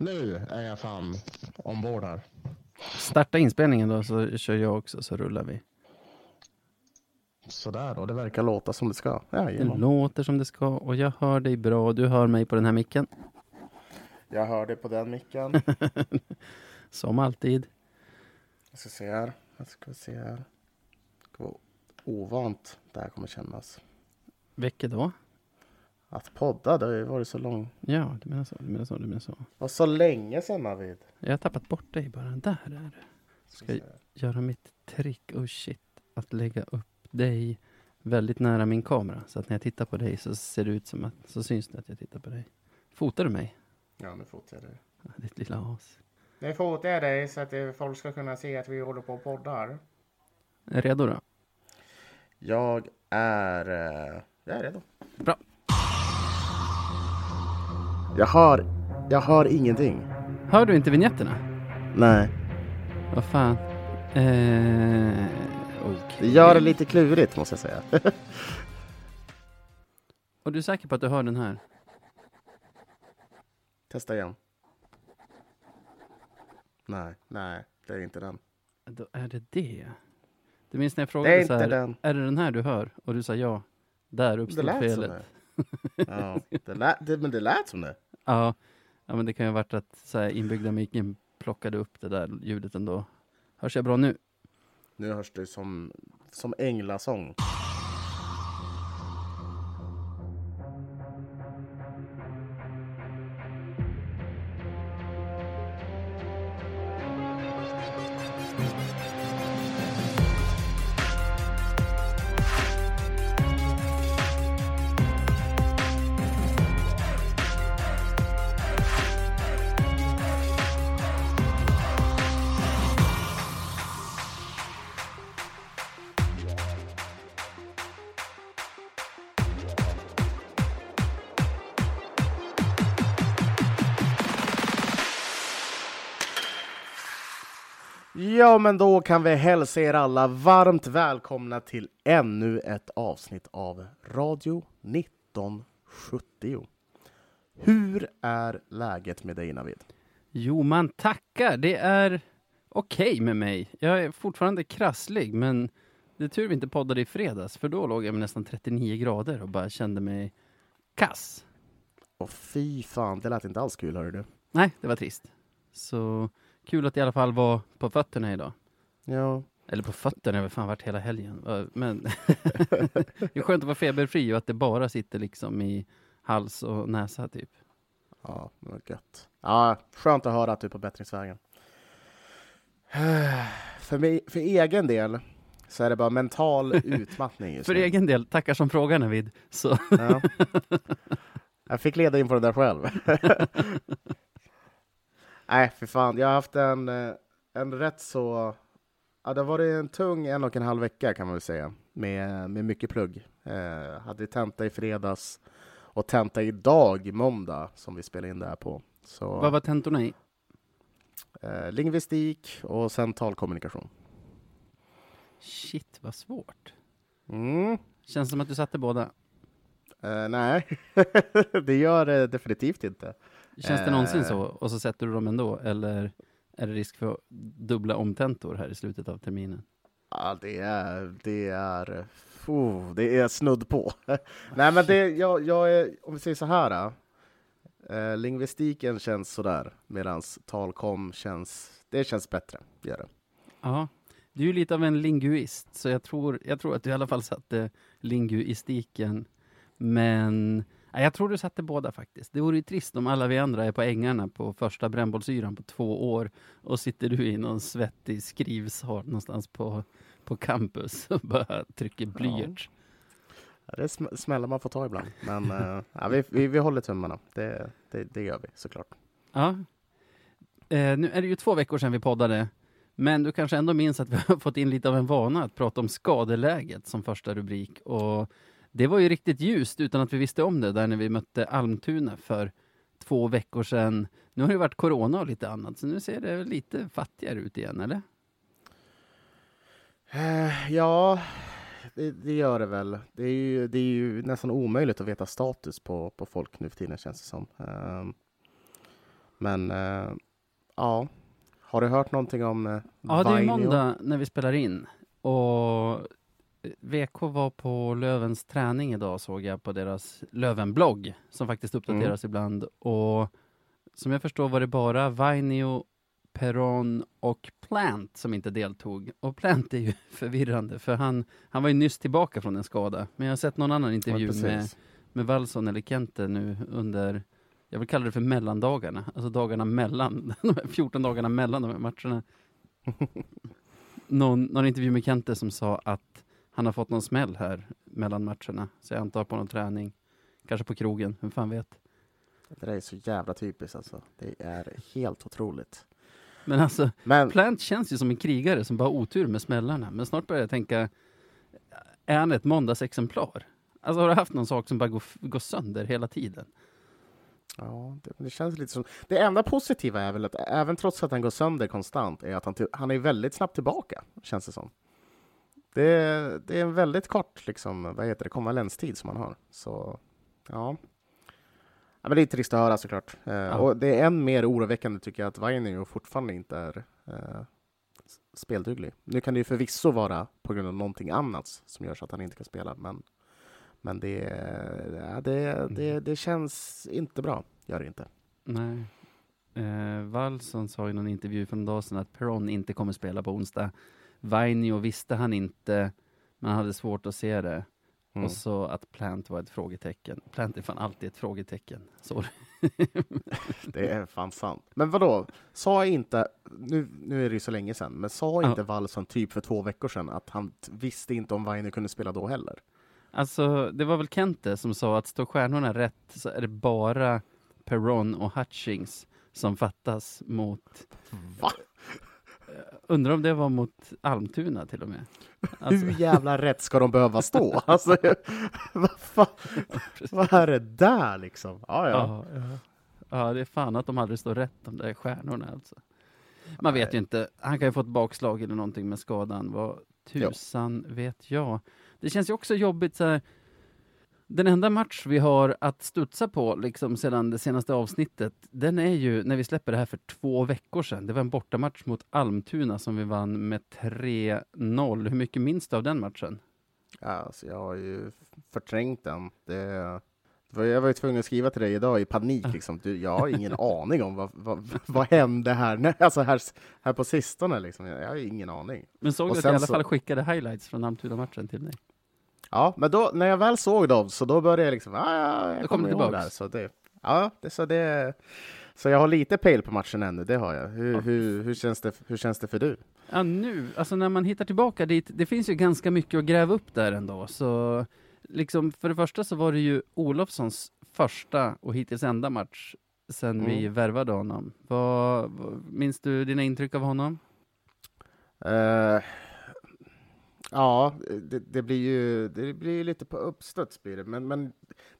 Nu är jag fan ombord här. Starta inspelningen då så kör jag också så rullar vi. Sådär då, det verkar låta som det ska. Det Jajamän. låter som det ska och jag hör dig bra du hör mig på den här micken. Jag hör det på den micken. Som alltid. Jag ska se här. Jag ska se här. Det ska vara ovant det här kommer kännas. Vilket då? Att podda, det har ju varit så lång. Ja, du menar så, du menar så, du menar så. Var så länge sedan Navid. Jag har tappat bort dig bara. Där är du. Ska jag göra mitt trick, oh shit, att lägga upp dig väldigt nära min kamera. Så att när jag tittar på dig så ser det ut som att, så syns det att jag tittar på dig. Fotar du mig? Ja, nu fotar jag dig. Ja, ditt lilla as. Nu fotar jag dig så att eh, folk ska kunna se att vi håller på och poddar. Är redo då? Jag är... eh, Jag är redo. Bra. Jag hör... Jag hör ingenting. Hör du inte vignetten? Nej. Vad fan? Eh, okej. Det gör det lite klurigt måste jag säga. Och du är säker på att du hör den här? Testa igen. Nej, nej, det är inte den. Då är det det. Du minns när jag Det är frågade så här, den. är det den här du hör? Och du sa ja. Där Det uppstod lät som felet. det. Ja, det lät, det, men det lät som det. Ja. ja, men det kan ju ha varit att så här, inbyggda micken plockade upp det där ljudet ändå. Hörs jag bra nu? Nu hörs det som, som änglasång. Ja, men då kan vi hälsa er alla varmt välkomna till ännu ett avsnitt av Radio 1970. Hur är läget med dig, Navid? Jo, man tackar. Det är okej med mig. Jag är fortfarande krasslig, men det är tur vi inte poddade i fredags, för då låg jag med nästan 39 grader och bara kände mig kass. Och fy fan, det lät inte alls kul, hörru du. Nej, det var trist. Så kul att i alla fall var på fötterna idag. Ja, Eller på fötterna, jag har fan varit hela helgen. Men det är skönt att vara feberfri och att det bara sitter liksom i hals och näsa typ. ja, var gött. Ja, skönt att höra att du är på bättringsvägen. För, mig, för egen del så är det bara mental utmattning just För nu. egen del, tackar som frågar Navid. Så Ja. Jag fick leda in på det där själv. Nej, för fan. Jag har haft en, eh, en rätt så... Ja, det har varit en tung en och en halv vecka kan man väl säga. Med, med mycket plugg. Eh, hade tenta i fredags och tenta idag, måndag, som vi spelar in det här på. Så, vad var tentorna i? eh, lingvistik och sen talkommunikation. Shit, vad svårt. Mm. Känns som att du satte båda. Eh, nej, det gör det definitivt inte. Känns det någonsin Eh. så? Och så sätter du dem ändå? Eller är det risk för dubbla omtentor här i slutet av terminen? Ja, det är, det är, oh, det är snudd på. Nej, men det, jag, jag är, om vi säger så här. Eh, lingvistiken känns sådär, medan talkom känns, det känns bättre. Gör det. Ja, du är ju lite av en linguist, så jag tror, jag tror att du i alla fall satte linguistiken. Men jag tror du satte båda faktiskt. Det vore ju trist om alla vi andra är på ängarna på första brännbollsyran på två år och sitter du i någon svettig skrivsal någonstans på, på campus och bara trycker blyerts. Ja, det är sm- smällar man får ta ibland, men eh, ja, vi, vi, vi håller tummarna. Det, det, det gör vi såklart. Ja. Eh, nu är det ju två veckor sedan vi poddade, men du kanske ändå minns att vi har fått in lite av en vana att prata om skadeläget som första rubrik. Och det var ju riktigt ljust utan att vi visste om det där när vi mötte Almtuna för två veckor sedan. Nu har det varit corona och lite annat, så nu ser det lite fattigare ut igen, eller? Eh, ja, det, det gör det väl. Det är, ju, det är ju nästan omöjligt att veta status på, på folk nu för tiden känns det som. Ehm, Men eh, ja, har du hört någonting om eh, Ja, det är måndag när vi spelar in. Och VK var på Lövens träning idag såg jag på deras Löven-blogg som faktiskt uppdateras ibland. Och som jag förstår var det bara Vainio, Peron och Plant som inte deltog. Och Plant är ju förvirrande för han, han var ju nyss tillbaka från en skada. Men jag har sett någon annan Ja, intervju med, precis. med Wallson eller Kente nu under, jag vill kalla det för mellandagarna, alltså dagarna mellan, de här 14 dagarna mellan de här matcherna. Någon, någon intervju med Kente som sa att han har fått någon smäll här mellan matcherna, så jag antar på någon träning, kanske på krogen, vem fan vet. Det där är så jävla typiskt alltså. Det är helt otroligt. Men alltså, Men Plant känns ju som en krigare som bara har otur med smällarna, men snart börjar jag tänka, är han ett måndagsexemplar? Alltså har du haft någon sak som bara går, går sönder hela tiden? ja, det, det känns lite som... Det enda positiva är väl att även trots att han går sönder konstant är att han, han är väldigt snabbt tillbaka, känns det som. Det, det är en väldigt kort liksom, vad heter det, konvalenstid som han har. Så ja. ja men det är trist att höra såklart. Eh, Och det är än mer oroväckande tycker jag att Vainio fortfarande inte är eh, spelduglig. Nu kan det ju förvisso vara på grund av någonting annat som gör så att han inte kan spela, men, men det, ja, det, det, det känns inte bra, gör det inte. Nej. Eh, Wallson sa i någon intervju för en dag sedan att Peron inte kommer spela på onsdag. Vainio visste han inte, men han hade svårt att se det. Mm. Och så att Plant var ett frågetecken. Plant är fan alltid ett frågetecken. Så. Det är fan sant. Men vadå, sa inte, nu, nu är det ju så länge sedan, men sa Ja. inte Wallson typ för två veckor sedan att han visste inte om Vainio kunde spela då heller? Alltså, det var väl Kente som sa att står stjärnorna rätt så är det bara Peron och Hutchings som fattas mot... Va? Undrar om det var mot Almtuna till och med. Alltså, Hur jävla rätt ska de behöva stå? Alltså, vad fan, vad är det där liksom? Ja, ja. Ja, ja. ja, det är fan att de aldrig står rätt, de där stjärnorna alltså. Man vet ju inte, han kan ju få ett bakslag eller någonting med skadan, vad tusan vet jag. Det känns ju också jobbigt så här. Den enda match vi har att studsa på liksom sedan det senaste avsnittet, den är ju när vi släpper det här för två veckor sedan. Det var en bortamatch mot Almtuna som vi vann med 3-0. Hur mycket minns du av den matchen? Alltså, jag har ju förträngt den. Det, jag var ju tvungen att skriva till dig idag i panik. Liksom. Du, jag har ingen aning om vad, vad, vad hände här, Nej, alltså här, här på sistone. Liksom. Jag har ingen aning. Men såg Och du att jag i alla så- fall skickade highlights från Almtuna-matchen till dig? Ja, men då, när jag väl såg dem så då började jag liksom, ah, ja, jag kom kommer det ihåg där. Så det, ja, det, så det, så jag har lite pejl på matchen ännu, det har jag. Hur, Ja. hur, hur, känns, det, hur känns det för du? Ja, nu, alltså när man hittar tillbaka dit, det finns ju ganska mycket att gräva upp där ändå, så liksom för det första så var det ju Olofssons första och hittills enda match sen vi Mm. värvade honom. Vad, minns du dina intryck av honom? Eh, ja, det, det blir ju det blir lite på uppstuds blir det. Men, men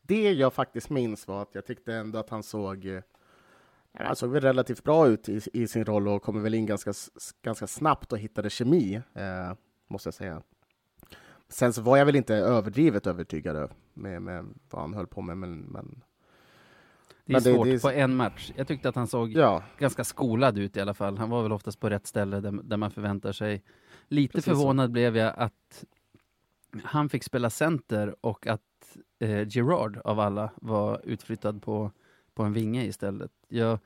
det jag faktiskt minns var att jag tyckte ändå att han såg eh, han såg väl relativt bra ut i, i sin roll och kommer väl in ganska, ganska snabbt och hittade kemi, eh, måste jag säga. Sen så var jag väl inte överdrivet övertygad med, med vad han höll på med, men, men Det är Men det- svårt det är- på en match. Jag tyckte att han såg ja, ganska skolad ut i alla fall. Han var väl oftast på rätt ställe där, där man förväntar sig. Lite Precis så. förvånad blev jag att han fick spela center och att eh, Gerard av alla var utflyttad på, på en vinge istället. Jag,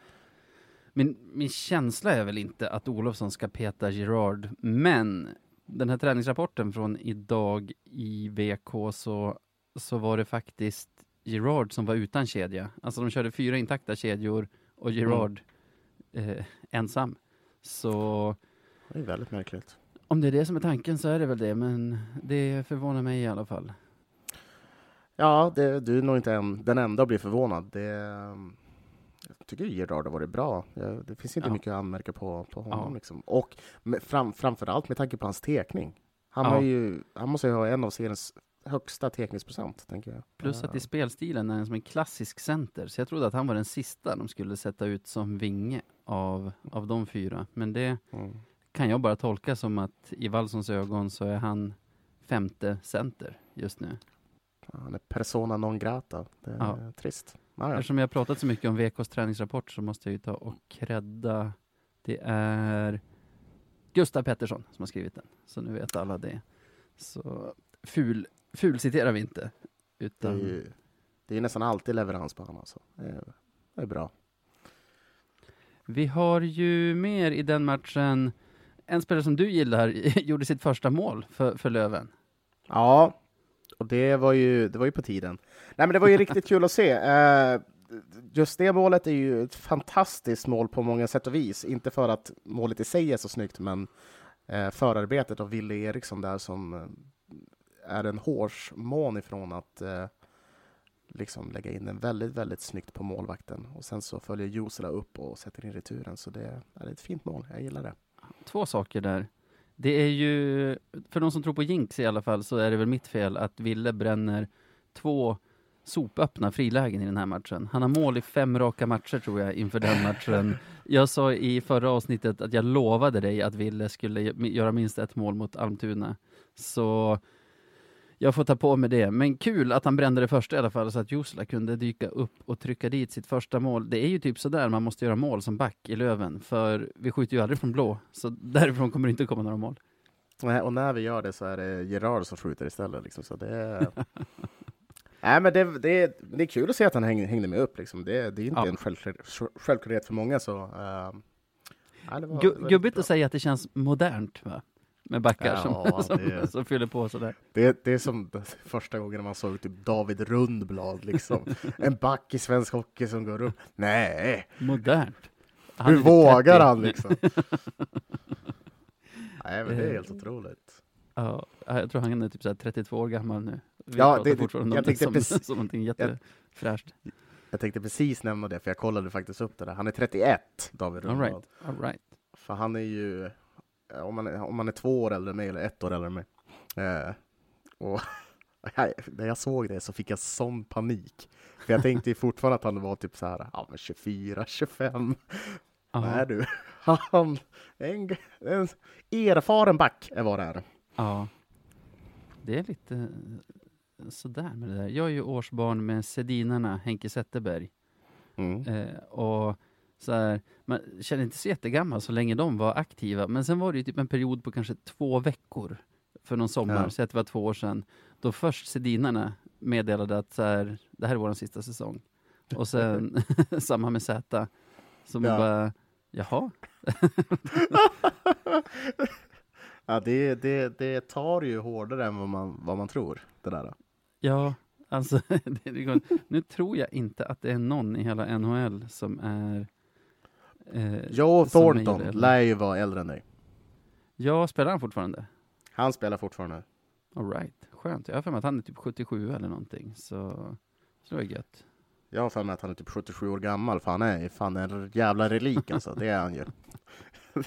min, min känsla är väl inte att Olofsson ska peta Gerard, men den här träningsrapporten från idag i VK så, så var det faktiskt Gerard som var utan kedja. Alltså de körde fyra intakta kedjor och Gerard eh, ensam. Så det är väldigt märkligt. Om det är det som är tanken så är det väl det, men det förvånar mig i alla fall. Ja, det, du är nog inte en, den enda att bli förvånad. Det, jag tycker Gerard har varit bra. Det finns inte Ja. mycket att anmärka på, på honom. Ja. Liksom. Och fram, framför allt med tanke på hans tekning. Han, Ja. har ju, han måste ju ha en av seriens högsta tekningsprocent, tänker jag. Plus att i Eh, spelstilen är han som en klassisk center, så jag trodde att han var den sista de skulle sätta ut som vinge av, av de fyra. Men det mm. Kan jag bara tolka som att i Wallsons ögon så är han femte center just nu. Han är persona non grata. Det är Ja. trist. Ja, ja. Eftersom jag har pratat så mycket om VKs träningsrapport så måste jag ju ta och credda. Det är Gustav Pettersson som har skrivit den. Så nu vet alla det. Så ful, ful citerar vi inte. Det, är Utan, ju, det är nästan alltid leverans på honom. Alltså. Det, är, det är bra. Vi har ju mer i den matchen. En spelare som du gillar gjorde sitt första mål för, för Löven. Ja, och det var ju, det var ju på tiden. Nej, men det var ju riktigt kul att se. Uh, Just det målet är ju ett fantastiskt mål på många sätt och vis. Inte för att målet i sig är så snyggt, men uh, förarbetet av Wille Eriksson där som uh, är en hårsmån ifrån att liksom lägga in den väldigt, väldigt snyggt på målvakten. Och sen så följer Jusela upp och sätter in returen. Så det är ett fint mål. Jag gillar det. Två saker där. Det är ju, för de som tror på jinx i alla fall, så är det väl mitt fel att Ville bränner två sopöppna frilägen i den här matchen. Han har mål i fem raka matcher tror jag inför den matchen. Jag sa i förra avsnittet att jag lovade dig att Ville skulle göra minst ett mål mot Almtuna. Så jag får ta på mig det. Men kul att han brände det första i alla fall så att Jusla kunde dyka upp och trycka dit sitt första mål. Det är ju typ sådär man måste göra mål som back i Löven. För vi skjuter ju aldrig från blå. Så därifrån kommer det inte komma några mål. Nej, och när vi gör det så är det Gerard som skjuter istället. Liksom, så det är... Nej, men det, det, det är kul att se att han häng, hängde med upp. Liksom. Det, det är inte Ja. en självklar, självklarhet för många. Så, uh, ja, det var Gubbigt att säga att det känns modernt va? Med backar Ja, som, som, det- som fyller på sådär. Det, det är som första gången man såg typ David Rundblad. Liksom. en back i svensk hockey som går upp. Nej, Modernt. Han hur vågar 30. han liksom? Nej, men det är helt otroligt. Ja, jag tror han är typ så här 32 år gammal nu. Vi Ja, det- fortfarande jag tänkte som, precis- som någonting jättefräscht. Jag tänkte precis nämna det, för jag kollade faktiskt upp det där. Han är 31, David All Rundblad. right, all right. För han är ju, om man är, om man är två år äldre än mig, eller ett år äldre än mig. Eh, och när jag såg det så fick jag sån panik. För jag tänkte ju fortfarande att han var typ så här, ja men 24, 25. Ja, Nej du, han, en, en erfaren back är vad det är. ja. Det är lite eh, sådär med det där. Jag är ju årsbarn med Sedinarna, Henke Zetterberg. Mm. Eh, och så här, man känner inte så jättegammal så länge de var aktiva. Men sen var det ju typ en period på kanske två veckor för någon sommar, Ja. så att det var två år sedan. Då först Sedinarna meddelade att så här, det här är vår sista säsong. Och sen samma med Z. Man Ja. bara, jaha? ja, det, det, det tar ju hårdare än vad man, vad man tror, det där. Ja, alltså, det, det nu tror jag inte att det är någon i hela NHL som är... Eh, Joe är Thornton lär ju vara äldre än dig. Ja, spelar han fortfarande? Han spelar fortfarande. All right. Skönt. Jag har för mig att han är typ 77 eller någonting. Så, så det var gött. Jag har för mig att han är typ 77 år gammal, för han är fan en jävla relik alltså, det är han ju.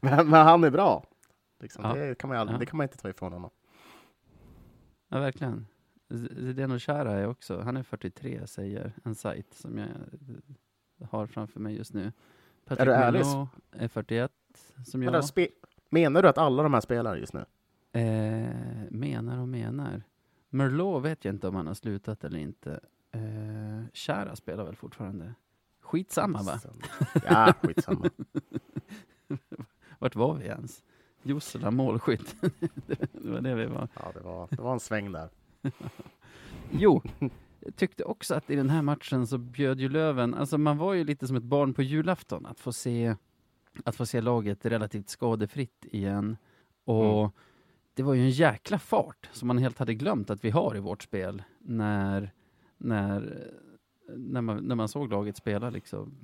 men, men han är bra. Liksom, Ja. det, kan man aldrig, Ja. det kan man inte ta ifrån honom. Ja, verkligen. Zdeno Chara är också, han är 43 säger en sajt som jag har framför mig just nu. Patrick du ärlig? Mello är 41 som jag. spe, menar du att alla de här spelar just nu? Eh, menar och menar. Merlot vet jag inte om han har slutat eller inte. Eh, Chara spelar väl fortfarande. Skitsamma va? Ja, skitsamma. Vart var vi ens? Jossela målskytt. det var det vi var. Ja, det var, det var en sväng där. Jo, tyckte också att i den här matchen så bjöd ju Löven, alltså man var ju lite som ett barn på julafton att få se, att få se laget relativt skadefritt igen. Och Mm. det var ju en jäkla fart som man helt hade glömt att vi har i vårt spel när, när, när, man, när man såg laget spela liksom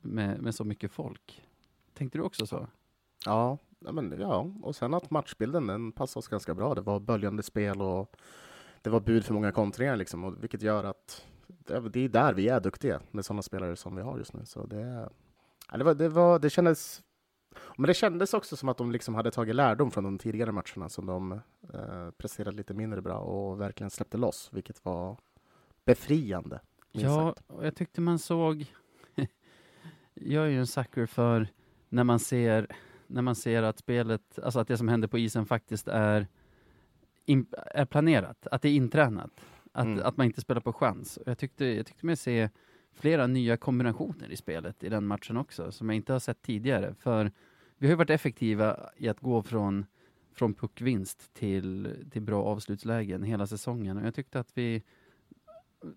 med, med så mycket folk. Tänkte du också så? Ja, men, ja, och sen att matchbilden den passade oss ganska bra. Det var böljande spel och det var bud för många kontringar, liksom, och, vilket gör att det, är där vi är duktiga med sådana spelare som vi har just nu. Så det, ja, det, var, det, var, det kändes men det kändes också som att de liksom hade tagit lärdom från de tidigare matcherna som de eh, presterade lite mindre bra och verkligen släppte loss, vilket var befriande. Ja, sagt. och jag tyckte man såg... jag är ju en sucker för när man ser, när man ser att spelet, alltså att det som händer på isen faktiskt är, in, är planerat, att det är intränat. Att, Mm. att man inte spelar på chans. Jag tyckte, jag tyckte mig se flera nya kombinationer i spelet i den matchen också, som jag inte har sett tidigare. För vi har ju varit effektiva i att gå från, från puckvinst till, till bra avslutslägen hela säsongen. Och jag tyckte att vi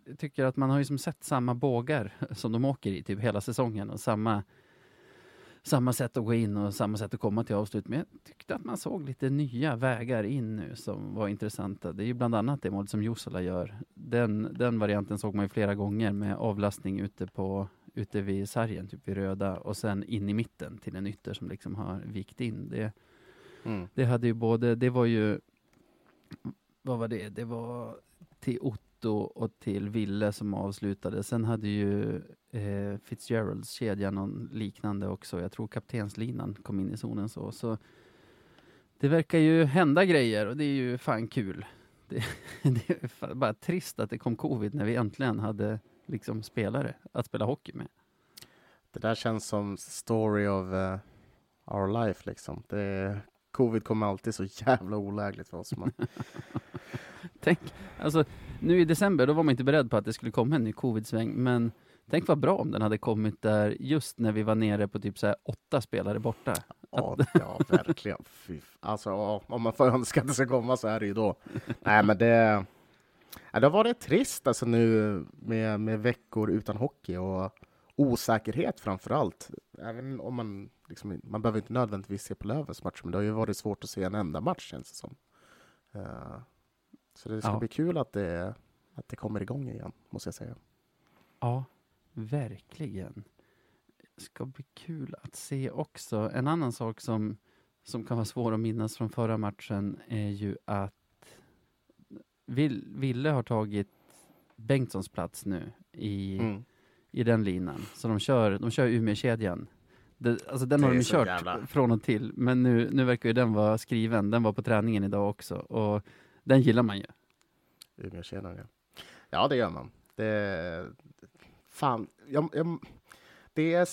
jag tycker att man har ju som sett samma bågar som de åker i typ hela säsongen och samma, samma sätt att gå in och samma sätt att komma till avslut. Men jag tyckte att man såg lite nya vägar in nu som var intressanta. Det är ju bland annat det målet som Jusala gör. Den, den varianten såg man ju flera gånger med avlastning ute på ute vid sargen, typ vid röda och sen in i mitten till en ytter som liksom har vikt in. Det, Mm. det hade ju både, det var ju, vad var det? Det var till Otto och till Ville som avslutade. Sen hade ju eh, Fitzgeralds kedja någon liknande också. Jag tror kaptenslinan kom in i zonen så. så det verkar ju hända grejer och det är ju fan kul. Det, det är bara trist att det kom covid när vi äntligen hade liksom spelare att spela hockey med. Det där känns som story of eh, our life liksom. Det, covid kommer alltid så jävla olägligt för oss. Man. Tänk, alltså nu i december, då var man inte beredd på att det skulle komma en ny covid-sväng, men tänk vad bra om den hade kommit där just när vi var nere på typ så här åtta spelare borta. Ja, ja verkligen. Fy, alltså, om man får önska att det ska komma så är det ju då. Nej, men det, ja, det har varit trist alltså nu med, med veckor utan hockey och osäkerhet framför allt. Även om man, liksom, man behöver inte nödvändigtvis se på Lövens match, men det har ju varit svårt att se en enda match känns det som. Eh, så det ska Ja. bli kul att det, att det kommer igång igen, måste jag säga. Ja, verkligen. Ska bli kul att se också. En annan sak som, som kan vara svår att minnas från förra matchen är ju att Vill, Ville har tagit Bengtssons plats nu i, Mm. i den linan. Så de kör, de kör Umeå-kedjan. Det, alltså den Det har de kört jävla- från och till, men nu, nu verkar ju den vara skriven. Den var på träningen idag också och den gillar man ju. Umeåkedjan, ja. Ja, det gör man. Det, fan, jag, jag, det är,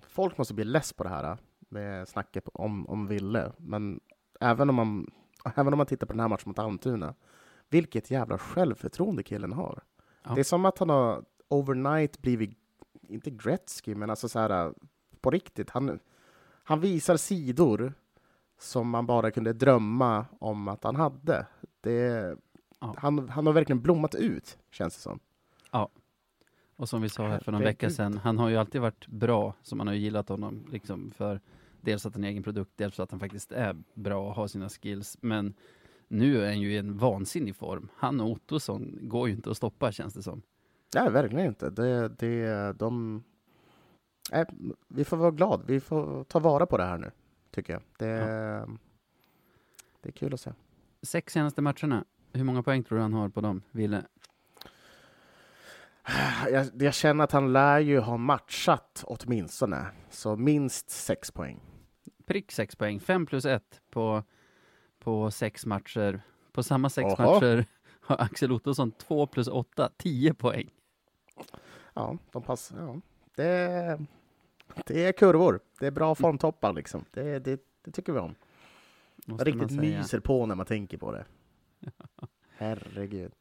folk måste bli less på det här med snacket om, om Ville, men även om, man, även om man tittar på den här matchen mot Almtuna, vilket jävla självförtroende killen har. Ja. Det är som att han har overnight blivit, inte Gretzky, men alltså så här på riktigt. Han, han visar sidor som man bara kunde drömma om att han hade. Det, Ja. han, han har verkligen blommat ut, känns det som. Och som vi sa här för någon vecka sedan, han har ju alltid varit bra, så man har ju gillat honom liksom för dels att han är egen produkt, dels för att han faktiskt är bra och har sina skills. Men nu är han ju i en vansinnig form. Han och Ottosson går ju inte att stoppa känns det som. Nej, verkligen inte. Det, det, de, nej, vi får vara glada. Vi får ta vara på det här nu, tycker jag. Det, det är kul att se. Sex senaste matcherna, hur många poäng tror du han har på dem, Ville? Jag, jag känner att han lär ju ha matchat åtminstone, så minst sex poäng. Prick sex poäng, fem plus ett på, på sex matcher. På samma sex Jaha. matcher har Axel Ottosson två plus åtta, tio poäng. Ja, de passar. Ja. Det, det är kurvor. Det är bra formtoppar liksom. Det, det, det tycker vi om. Måste Riktigt man säga. myser på när man tänker på det. Herregud.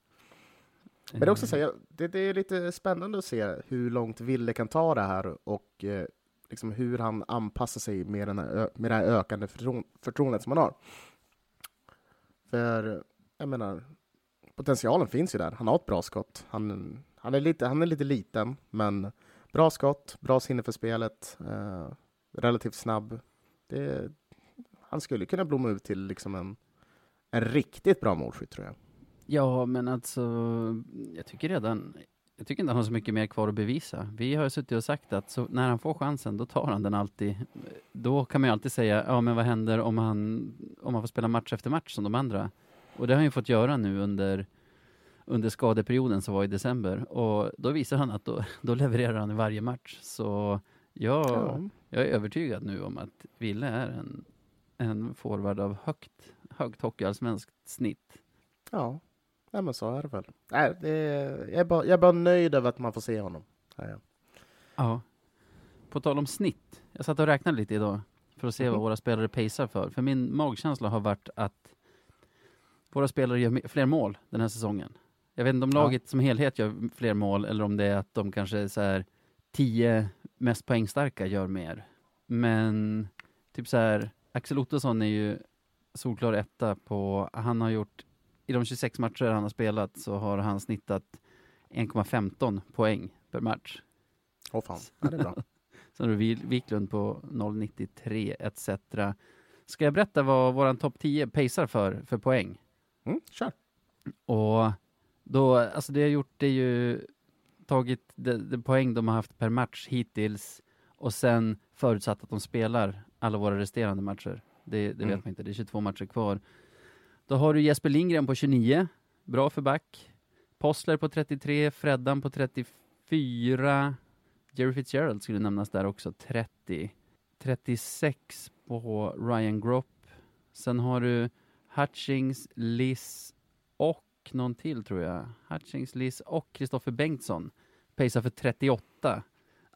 Men det är också så här, det, det är lite spännande att se hur långt Ville kan ta det här och eh, liksom hur han anpassar sig med, den här, med det här ökande förtro förtroendet som han har. För jag menar, potentialen finns ju där. Han har ett bra skott. Han, han, är, lite, han är lite liten, men bra skott, bra sinne för spelet, eh, relativt snabb. Det, han skulle kunna blomma ut till liksom en, en riktigt bra målskytt tror jag. Ja, men alltså, jag tycker redan, jag tycker inte han har så mycket mer kvar att bevisa. Vi har suttit och sagt att när han får chansen, då tar han den alltid. Då kan man ju alltid säga, ja men vad händer om han, om han får spela match efter match som de andra? Och det har han ju fått göra nu under, under skadeperioden som var i december. Och då visar han att då, då levererar han i varje match. Så jag, Ja. jag är övertygad nu om att Ville är en, en forward av högt, högt hockeyallsvenskt snitt. Ja, Nej, men så är det väl. Nej, det är, jag, är bara, jag är bara nöjd över att man får se honom. Ja, ja. Ja. På tal om snitt. Jag satt och räknade lite idag för att se vad Mhm. våra spelare pacear för. För min magkänsla har varit att våra spelare gör fler mål den här säsongen Jag vet inte om Ja. laget som helhet gör fler mål eller om det är att de kanske så här tio mest poängstarka gör mer. Men typ så här, Axel Ottosson är ju solklar etta på, han har gjort, i de 26 matcher han har spelat så har han snittat 1,15 poäng per match. Åh fan, ja, det är bra. Sen har du Wiklund på 0,93 etc. Ska jag berätta vad våran topp 10 pacear för, för poäng? Mm, kör. Och då, alltså det jag gjort det är ju tagit de, de poäng de har haft per match hittills och sen förutsatt att de spelar alla våra resterande matcher. Det, det Mm. vet man inte, det är 22 matcher kvar. Då har du Jesper Lindgren på 29, bra för back. Possler på 33, Freddan på 34, Jerry Fitzgerald skulle nämnas där också, 30. 36 på Ryan Gropp. Sen har du Hutchings, Liss och någon till tror jag. Hutchings, Liss och Kristoffer Bengtsson. Pacear för 38.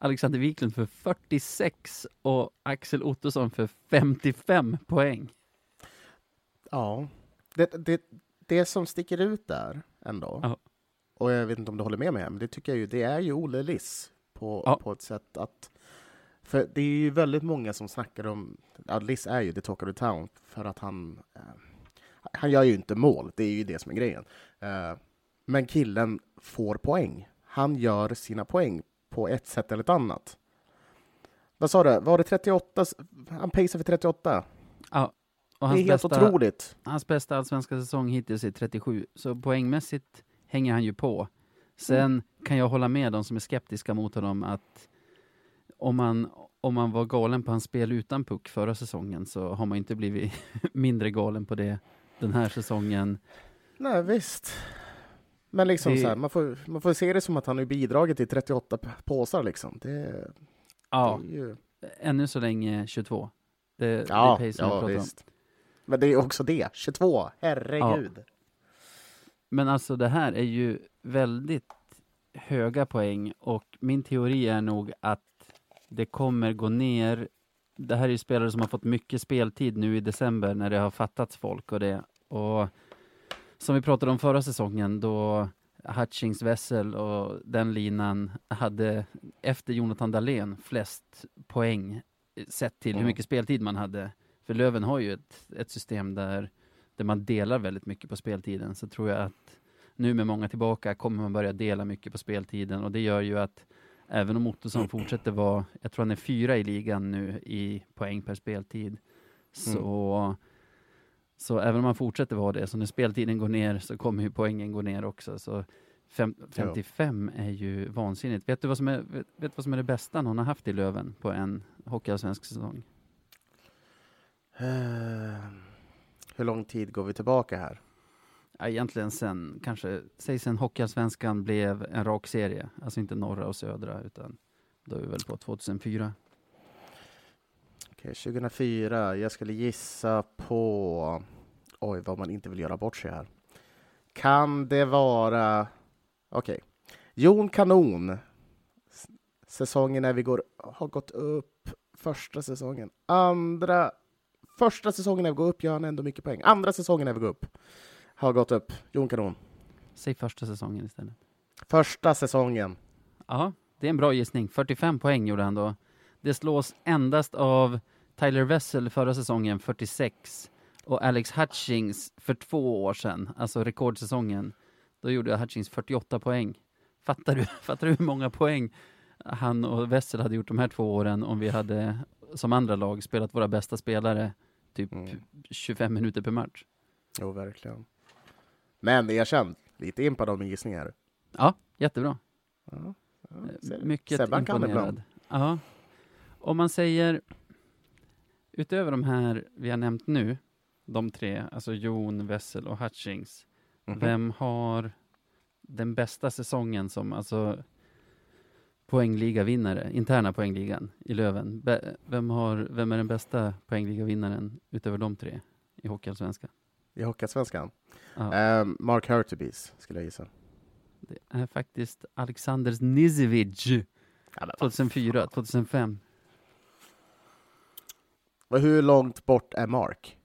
Alexander Wiklund för 46 och Axel Ottosson för 55 poäng. Ja, det, det, det som sticker ut där ändå, Ja. och jag vet inte om du håller med mig, men det tycker jag ju, det är ju Olle Liss på, Ja. på ett sätt att för det är ju väldigt många som snackar om, ja, Liss är ju the talk of the town för att han, eh, han gör ju inte mål, det är ju det som är grejen. Eh, men killen får poäng. Han gör sina poäng på ett sätt eller ett annat. Vad sa du, var det 38? Han pacear för 38? Ja, Det är helt bästa, otroligt. hans bästa allsvenska säsong hittills är 37, så poängmässigt hänger han ju på. Sen kan jag hålla med de som är skeptiska mot honom att om man, om man var galen på hans spel utan puck förra säsongen så har man inte blivit mindre galen på det den här säsongen. Nej, visst. Men liksom Det- så här, man, får, man får se det som att han har bidragit till 38 p- påsar liksom. Det, Ja, det är ju... ännu så länge 22. Det, Ja, det är ja om. visst. Men det är också det, 22, herregud. Men alltså det här är ju väldigt höga poäng och min teori är nog att det kommer gå ner. Det här är ju spelare som har fått mycket speltid nu i december när det har fattats folk och det. Och som vi pratade om förra säsongen då Hutchings Wessel och den linan hade efter Jonathan Dahlén flest poäng sett till hur Mm. mycket speltid man hade. För Löven har ju ett, ett system där, där man delar väldigt mycket på speltiden. Så tror jag att nu med många tillbaka kommer man börja dela mycket på speltiden och det gör ju att även om Ottosson fortsätter vara, jag tror han är fyra i ligan nu i poäng per speltid, så, så även om han fortsätter vara det, så när speltiden går ner så kommer ju poängen gå ner också. Så fem, 55 är ju vansinnigt. Vet du vad som är, vet, vet vad som är det bästa någon har haft i Löven på en hockeyallsvensk säsong? Eh, hur lång tid går vi tillbaka här? Ja, egentligen sen, kanske, säg sen Hockeyallsvenskan blev en rak serie. Alltså inte norra och södra, utan då är vi väl på 2004. Okej, 2004, jag skulle gissa på... Oj, vad man inte vill göra bort sig här. Kan det vara... Okej. Jon Kanon. Säsongen när vi går, har gått upp. Första säsongen. Andra... Första säsongen när vi går upp gör han ändå mycket poäng. Andra säsongen när vi går upp har gått upp. Jon Kanon. Säg första säsongen istället. Första säsongen. Ja, det är en bra gissning. 45 poäng gjorde han då. Det slås endast av Tyler Wessel förra säsongen, 46, och Alex Hutchings för två år sedan, alltså rekordsäsongen. Då gjorde Hutchings 48 poäng. Fattar du, fattar du hur många poäng han och Wessel hade gjort de här två åren om vi hade, som andra lag, spelat våra bästa spelare typ Mm. 25 minuter per match? Jo, verkligen. Men erkänn, lite impad av min gissning här. Ja, jättebra. Ja, ja, Eh. Mycket Sebban kan imponerad. ibland. Ja. Om man säger, utöver de här vi har nämnt nu, de tre, alltså Jon, Wessel och Hutchings, Mhm. vem har den bästa säsongen som, alltså poängligavinnare, interna poängligan i Löven? Be- Vem, har, vem är den bästa poängligavinnaren utöver de tre i Hockeyallsvenskan? I Hockeyallsvenskan? Ja, Ehm, Mark Hurtubise, skulle jag gissa. det är faktiskt Alexander Nizevic, 2004, 2005. Hur långt bort är Mark?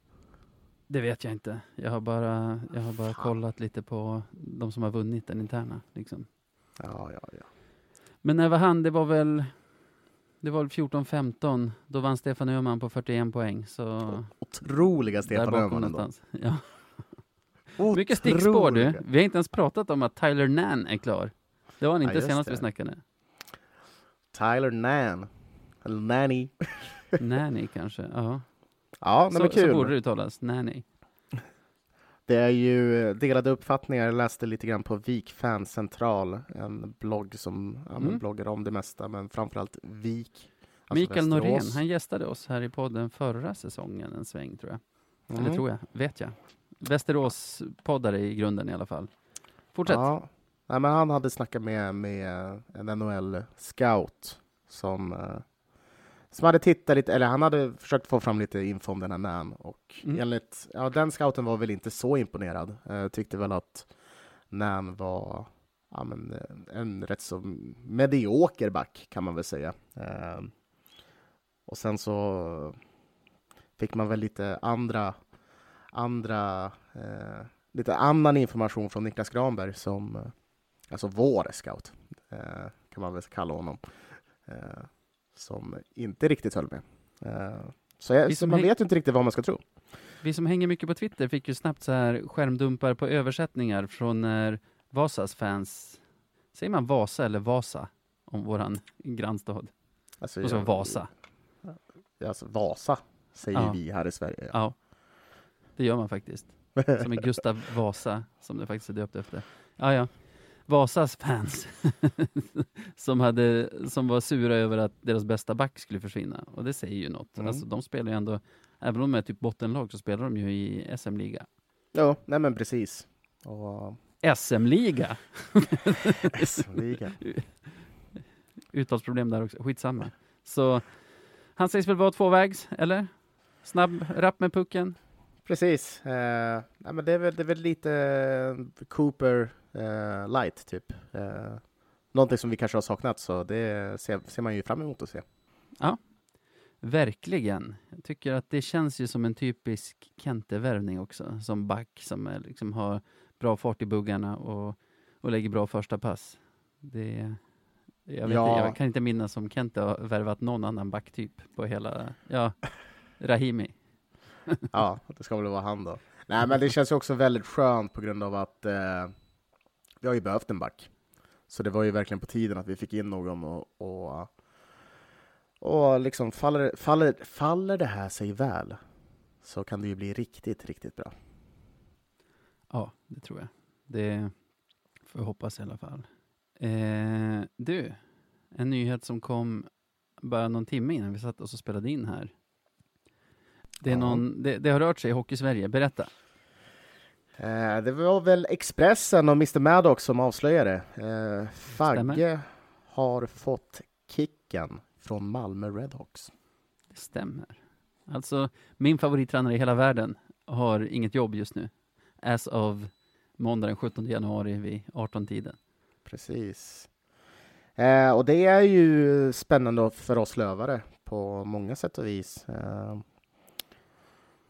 Det vet jag inte. Jag har bara, jag har bara Fan. kollat lite på de som har vunnit den interna. Liksom. Ja, ja, ja. Men när var han? Det var väl det var väl 14-15. Då vann Stefan Öhman på 41 poäng. Så Otroliga Stefan Öhman ändå. Ja. Mycket stickspår du. Vi har inte ens pratat om att Tyler Nan är klar. Det var han Ja, inte just senast vi det. snackade. Tyler Nan. Eller Nanny. Nanny kanske. Ja. Ja, Så, men så kul. borde det uttalas. Nanny. Det är ju delade uppfattningar. Jag läste lite grann på Vik Fancentral, en blogg som ja, Mm. bloggar om det mesta, men framförallt Vik. alltså Mikael Norén, Västerås. han gästade oss här i podden förra säsongen en sväng tror jag. Mm. Eller tror jag, vet jag. Västerås poddare i grunden i alla fall. Fortsätt. Ja. Nej, men han hade snackat med, med en NHL-scout som, eh, som hade tittat lite, eller han hade försökt få fram lite info om den här Nan och Mm. enligt, ja den scouten var väl inte så imponerad. Eh, tyckte väl att Nan var ja, men, eh, en rätt så medioker back kan man väl säga. Eh, och sen så fick man väl lite andra, andra eh, lite annan information från Niklas Granberg som, eh, alltså vår scout, eh, kan man väl kalla honom, som inte riktigt höll med. Eh, så jag, så man vet inte riktigt vad man ska tro. Vi som hänger mycket på Twitter fick ju snabbt så här skärmdumpar på översättningar från när Vasas fans, säger man Vasa eller Vasa? Om våran grannstad. Alltså, Och så jag- Vasa. Alltså, Vasa säger Ja. vi här i Sverige. Ja, det gör man faktiskt. Som är Gustav Vasa, som det faktiskt är döpt efter. Ja, ja. Vasas fans som, hade, som var sura över att deras bästa back skulle försvinna. Och det säger ju något. Mm. Alltså, de spelar ju ändå, även om de är typ bottenlag, så spelar de ju i SM-liga. Ja, nej men precis. Och, SM-liga? SM-liga. Uttalsproblem där också, skitsamma. Så han sägs väl vara tvåvägs, eller? Snabb, rapp med pucken. Precis. Eh, nej, men det, är väl, det är väl lite eh, Cooper eh, light, typ. Eh, någonting som vi kanske har saknat, så det ser, ser man ju fram emot att se. Verkligen. Jag tycker att det känns ju som en typisk Kente-värvning också, som back som är, liksom har bra fart i buggarna och, och lägger bra första pass. Det, jag, Ja. inte, jag kan inte minnas om Kente har värvat någon annan backtyp på hela, ja, Rahimi. Ja, det ska väl vara han då. Nej, men det känns ju också väldigt skönt på grund av att eh, vi har ju behövt en back. Så det var ju verkligen på tiden att vi fick in någon och, och, och liksom faller, faller, faller det här sig väl så kan det ju bli riktigt, riktigt bra. Ja, det tror jag. Det får jag hoppas i alla fall. Eh, du, en nyhet som kom bara någon timme innan vi satt oss och spelade in här. Det, är någon, det, det har rört sig i Hockey-Sverige. Berätta. Eh, det var väl Expressen och Mr Maddox som avslöjade. Eh, Fagge har fått kicken från Malmö Redhawks. Det stämmer. Alltså, min favorittränare i hela världen har inget jobb just nu. As of måndag den 17 januari vid 18-tiden. Precis. Eh, och det är ju spännande för oss lövare på många sätt och vis. Eh,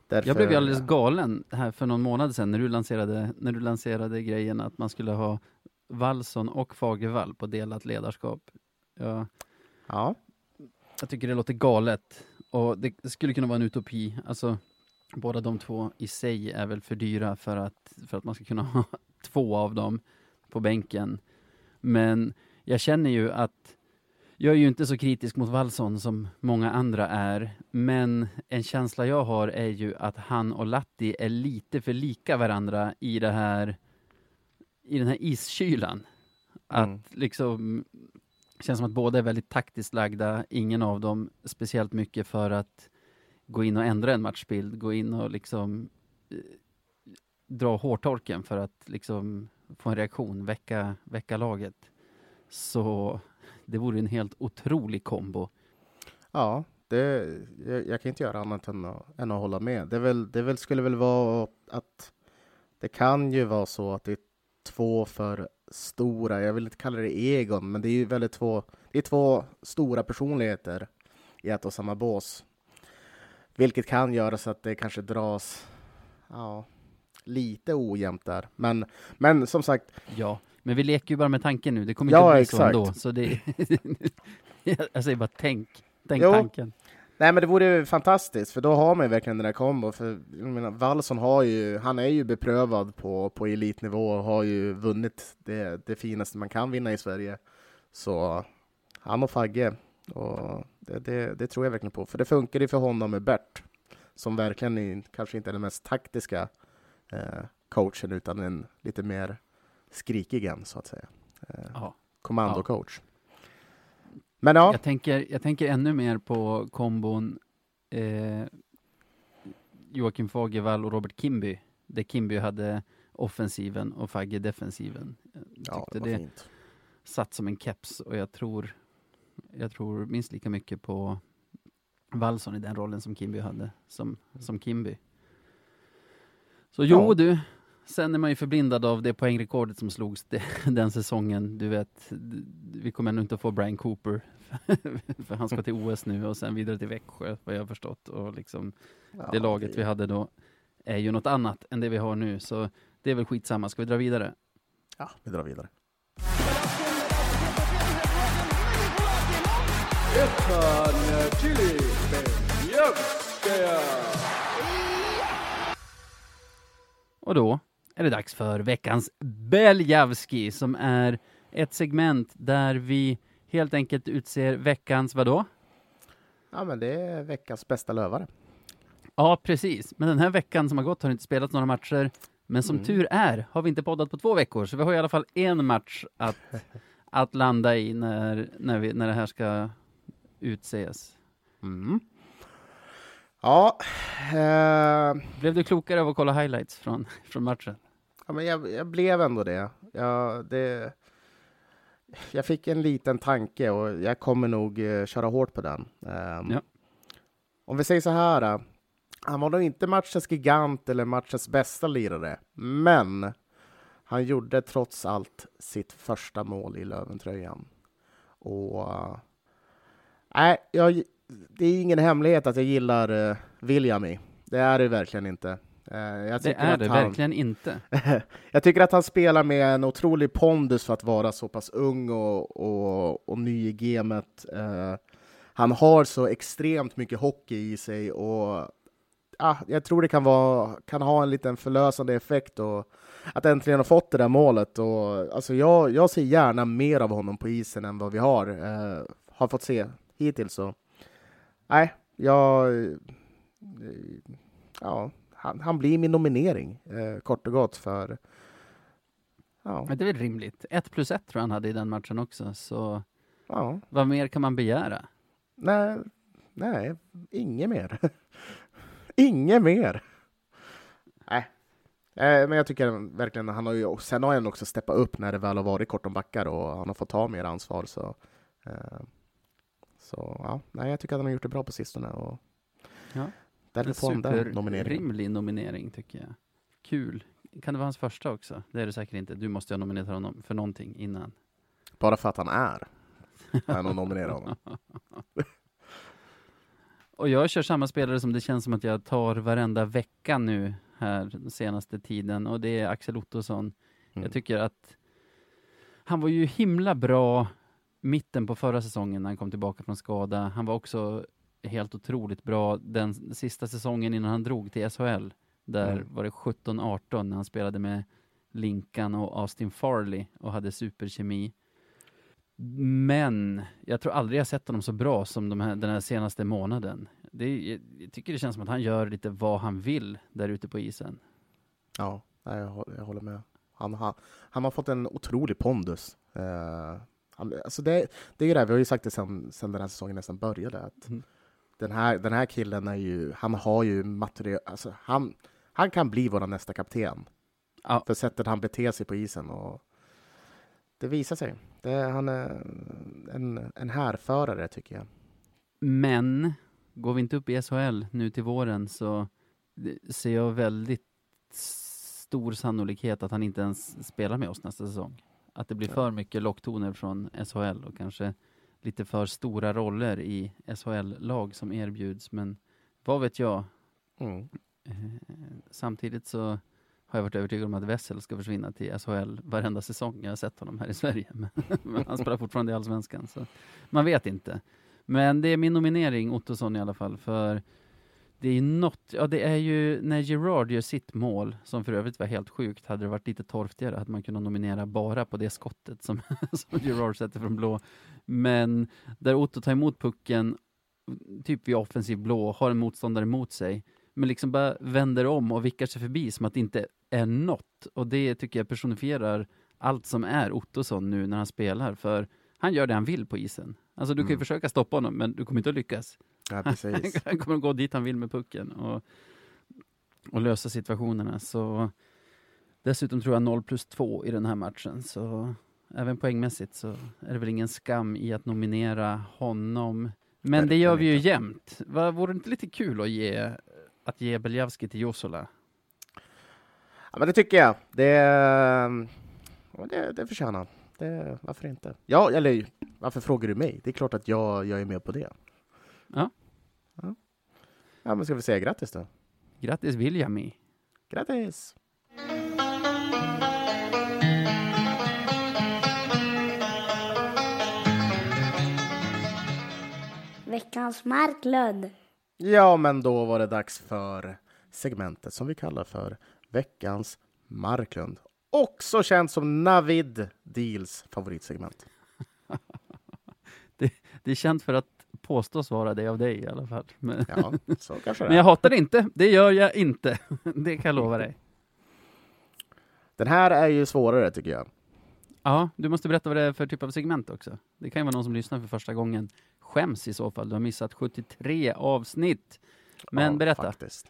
därför, Jag blev ju alldeles galen här för någon månad sedan när du lanserade, när du lanserade grejen att man skulle ha Wallson och Fagervall på delat ledarskap. Jag, Ja, jag tycker det låter galet och det skulle kunna vara en utopi. Alltså, båda de två i sig är väl för dyra för att, för att man ska kunna ha två av dem på bänken. Men jag känner ju att jag är ju inte så kritisk mot Wallson som många andra är, men en känsla jag har är ju att han och Latti är lite för lika varandra i det här i den här iskylan. Att Mm. liksom känns som att båda är väldigt taktiskt lagda, ingen av dem speciellt mycket för att gå in och ändra en matchbild, gå in och liksom eh, dra hårtorken för att liksom få en reaktion, väcka, väcka laget. Så det vore en helt otrolig kombo. ja det, jag, jag kan inte göra annat än att, än att hålla med. Det, väl, det väl, skulle väl vara att det kan ju vara så att det är två för stora, jag vill inte kalla det egon, men det är ju väldigt två, det är två stora personligheter i ett och samma bås. Vilket kan göra så att det kanske dras, ja, lite ojämnt där. Men, men som sagt, Ja, men vi leker ju bara med tanken nu. Det kommer Ja, inte bli exakt. så ändå. Så det, jag säger bara tänk. Tänk Jo. tanken. nej men det vore ju fantastiskt, för då har man ju verkligen den där kombon. För jag menar, Wallson har ju, han är ju beprövad på, på elitnivå och har ju vunnit det, det finaste man kan vinna i Sverige. Så han och Fagge, och det, det, det tror jag verkligen på. För det funkar ju för honom med Bert, som verkligen är, kanske inte är den mest taktiska eh, coachen, utan en lite mer skrikig en, så att säga. Eh, Ja. kommandocoach. Men ja, Jag, tänker, jag tänker ännu mer på kombon eh, Joakim Fagervall och Robert Kimby. Där Kimby hade offensiven och Fagge defensiven. Jag ja tyckte det var det fint. satt som en keps och jag tror, jag tror minst lika mycket på Wallson i den rollen som Kimby hade, som, som Kimby. Så jo Ja. du, sen är man ju förblindad av det poängrekordet som slogs de, den säsongen. Du vet, vi kommer ännu inte att få Brian Cooper, för han ska till OS nu och sen vidare till Växjö, vad jag har förstått. Och liksom, Ja, det laget vi hade då är ju något annat än det vi har nu, så det är väl skitsamma. Ska vi dra vidare? Ja, vi drar vidare. Och då är det dags för veckans Beljavski som är ett segment där vi helt enkelt utser veckans vadå? Ja, men det är veckans bästa lövare. Ja, precis. Men den här veckan som har gått har inte spelats några matcher. Men som Mm. tur är har vi inte poddat på två veckor, så vi har i alla fall en match att, att landa i när, när, vi, när det här ska utses. Mm. Ja, eh, Blev du klokare av att kolla highlights från, från matchen? Ja men jag, jag blev ändå det. Jag, det. jag fick en liten tanke och jag kommer nog eh, köra hårt på den. Ehm, Ja. Om vi säger så här. eh, Han var nog inte matchens gigant eller matchens bästa lirare, men han gjorde trots allt sitt första mål i Löventröjan. Och eh, nej, jag, det är ingen hemlighet att jag gillar uh, Viljami. Det är det verkligen inte. Eh, Det är det han, verkligen inte. jag tycker att han spelar med en otrolig pondus för att vara så pass ung och, och, och ny i gamet. Eh, han har så extremt mycket hockey i sig och ah, jag tror det kan, vara, kan ha en liten förlösande effekt och att äntligen ha fått det där målet. Och, alltså jag, jag ser gärna mer av honom på isen än vad vi har, eh, har fått se hittills. Så. Nej, jag... Ja, han, han blir min nominering, eh, kort och gott, för... Ja, Men det är väl rimligt. Ett plus ett tror jag han hade i den matchen också, så ja. vad mer kan man begära? Nej, nej, inget mer. inget mer. Nej. Eh, Men jag tycker verkligen, han har ju, sen har han också steppat upp när det väl har varit kort om backar och han har fått ta mer ansvar. Så, eh, så ja, nej, jag tycker att han har gjort det bra på sistone. Och Ja. Han den nomineringen. superrimlig nominering tycker jag. Kul. Kan det vara hans första också? Det är det säkert inte. Du måste ju ha nominerat honom för någonting innan. Bara för att han är. Jag nog nominera honom. Och jag kör samma spelare som det känns som att jag tar varenda vecka nu här den senaste tiden och det är Axel Ottosson. Mm. Jag tycker att han var ju himla bra mitten på förra säsongen när han kom tillbaka från skada. Han var också helt otroligt bra den sista säsongen innan han drog till SHL. Där Mm. var det 17-18 när han spelade med Linkan och Austin Farley och hade superkemi. Men jag tror aldrig jag sett honom så bra som de här, den här senaste månaden. Det, jag, jag tycker det känns som att han gör lite vad han vill där ute på isen. Ja, jag, håller, jag håller med. Han, han, han har fått en otrolig pondus. Eh, han, alltså det, det är ju det, vi har ju sagt det sen, sen den här säsongen nästan började, att Mm. Den, här, den här killen är ju, han har ju material, alltså han, han kan bli vår nästa kapten. Ja. För sättet han beter sig på isen och det visar sig. Det, han är en, en härförare tycker jag. Men går vi inte upp i SHL nu till våren så ser jag väldigt stor sannolikhet att han inte ens spelar med oss nästa säsong. Att det blir för mycket locktoner från SHL och kanske lite för stora roller i SHL-lag som erbjuds. Men vad vet jag? Mm. Eh, samtidigt så har jag varit övertygad om att Wessel ska försvinna till SHL varenda säsong. Jag har sett honom här i Sverige, men, men han spelar fortfarande i Allsvenskan. Så man vet inte. Men det är min nominering, Ottosson i alla fall, för det är något, ja det är ju när Gerard gör sitt mål, som för övrigt var helt sjukt, hade det varit lite torftigare hade man kunnat nominera bara på det skottet som, som Gerard sätter från blå. Men där Otto tar emot pucken, typ vid offensiv blå, har en motståndare mot sig, men liksom bara vänder om och vickar sig förbi som att det inte är något. Och det tycker jag personifierar allt som är Ottosson nu när han spelar, för han gör det han vill på isen. Alltså du kan ju Mm. försöka stoppa honom, men du kommer inte att lyckas. Ja, precis. Han kommer att gå dit han vill med pucken och, och lösa situationerna. Så dessutom tror jag 0 plus 2 i den här matchen. Så även poängmässigt så är det väl ingen skam i att nominera honom. Men det gör vi ju jämt. Va, vore det inte lite kul att ge, att ge Beljavski till Josola? Ja, men det tycker jag. Det, ja, det, det förtjänar han. Varför inte? Ja, eller varför frågar du mig? Det är klart att jag, jag är med på det. Ja. Ja, ja men ska vi säga grattis då? Grattis Viljami! Grattis! Veckans Marklund. Ja, men då var det dags för segmentet som vi kallar för veckans Marklund. Också känt som Navid Deals favoritsegment. Det är känt för att påstås vara det av dig i alla fall. Men, Ja, så kanske det men jag hatar det inte. Det gör jag inte. Det kan jag lova dig. Den här är ju svårare tycker jag. Ja, du måste berätta vad det är för typ av segment också. Det kan ju vara någon som lyssnar för första gången. Skäms i så fall, du har missat 73 avsnitt. Men Ja, berätta. Faktiskt.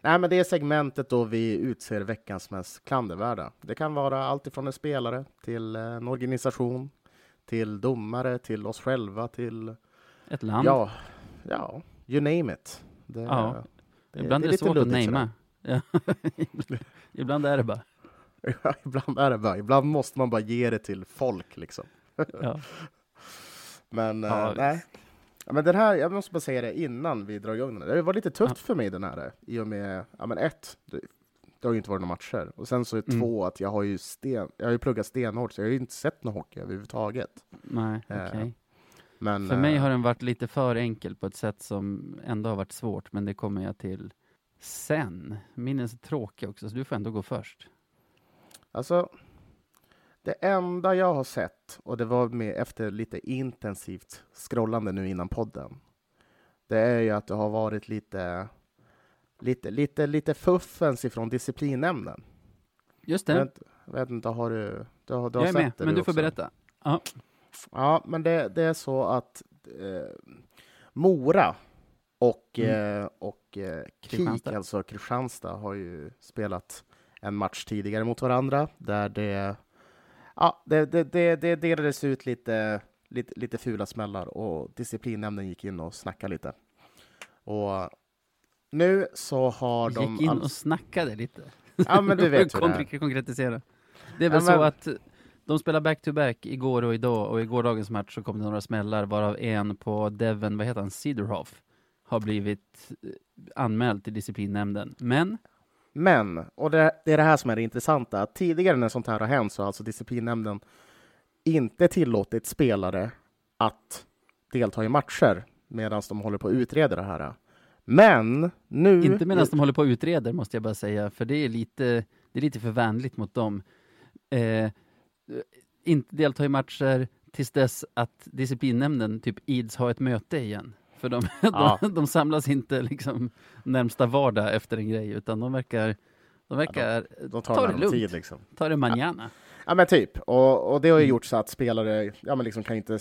Nej, men det är segmentet då vi utser veckans mest klandervärda. Det kan vara allt ifrån en spelare till en organisation, till domare, till oss själva, till Ett land. ja, ja, you name it. Det, Ja. det- Ibland är det svårt att namea. Ja. Ibland är det bara. Ja, ibland är det bara, ibland måste man bara ge det till folk liksom. Ja. Men Ja, eh, nej. Men den här, jag måste bara säga det innan vi drar igång den. Det var lite tufft för mig den här. I och med, ja men ett, det, det har ju inte varit några matcher. Och sen så är Mm. två, att jag har ju sten, jag har ju pluggat stenhårt, så jag har ju inte sett någon hockey överhuvudtaget. Nej, Eh, okej. Men, För mig eh, har den varit lite för enkel på ett sätt som ändå har varit svårt, men det kommer jag till sen. Min är så tråkig också, så du får ändå gå först. Alltså, det enda jag har sett, och det var med efter lite intensivt scrollande nu innan podden, det är ju att det har varit lite, lite, lite, lite fuffens ifrån disciplinnämnden. Just det, vet, jag vet inte, har du, du, har, du har jag är sett med, det men du får också? berätta. Ja, men det, det är så att eh, Mora och, Mm. eh, och eh, KIK, Kristianstad. alltså Kristianstad, har ju spelat en match tidigare mot varandra där det, ja, det, det, det, det delades ut lite, lite, lite fula smällar och disciplinnämnden gick in och snackade lite. Och nu så har de... Gick in alls- och snackade lite. Ja, men du vet hur det är. Konkret- Konkretisera. Det är väl Ja, men- så att de spelar back-to-back igår och idag och i gårdagens match så kom det några smällar varav en på Devon, vad heter han, Cederhoff har blivit eh, anmäld till disciplinnämnden. Men, Men, och det, det är det här som är det intressanta, att tidigare när sånt här har hänt så har alltså disciplinnämnden inte tillåtit spelare att delta i matcher medan de håller på att utreda det här. Men nu... inte medan de håller på och utreder måste jag bara säga, för det är lite, det är lite för vänligt mot dem. Eh, inte delta i matcher tills dess att disciplinnämnden typ ids ha ett möte igen. För de, Ja. de, de samlas inte liksom närmsta vardag efter en grej, utan de verkar, de verkar de tar ta det lugnt. tid liksom. ta det manjana. Ja men typ, och, och det har ju Mm. gjort så att spelare ja, men liksom kan inte,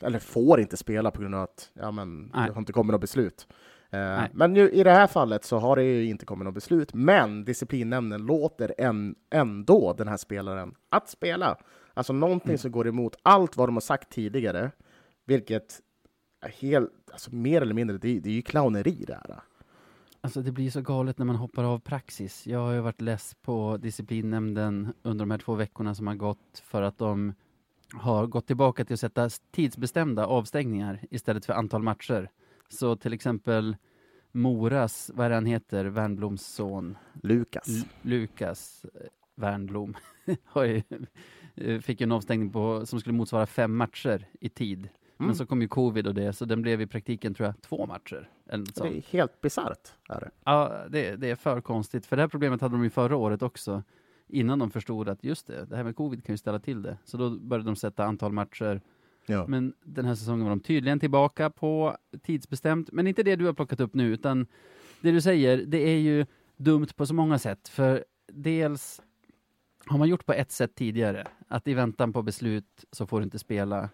eller får inte spela på grund av att ja, men Nej. det har inte kommit något beslut. Eh, men nu, i det här fallet så har det ju inte kommit något beslut, men disciplinnämnden låter en, ändå den här spelaren att spela. Alltså någonting Mm. som går emot allt vad de har sagt tidigare, vilket är helt, alltså mer eller mindre, det, det är ju clowneri det här. Alltså det blir så galet när man hoppar av praxis. Jag har ju varit less på disciplinnämnden under de här två veckorna som har gått för att de har gått tillbaka till att sätta tidsbestämda avstängningar istället för antal matcher. Så till exempel Moras, vad är det han heter, Wernbloms son, Lukas. L- Lukas eh, Wernbloom, har ju, eh, fick ju en avstängning på, som skulle motsvara fem matcher i tid. Men Mm. så kom ju covid och det, så den blev i praktiken, tror jag, två matcher. Eller något Det är helt bisarrt. Ja, det, det är för konstigt. För det här problemet hade de ju förra året också. Innan de förstod att just det, det här med covid kan ju ställa till det. Så då började de sätta antal matcher. Ja. Men den här säsongen var de tydligen tillbaka på tidsbestämt. Men inte det du har plockat upp nu, utan det du säger, det är ju dumt på så många sätt. För dels har man gjort på ett sätt tidigare, att i väntan på beslut så får du inte spela.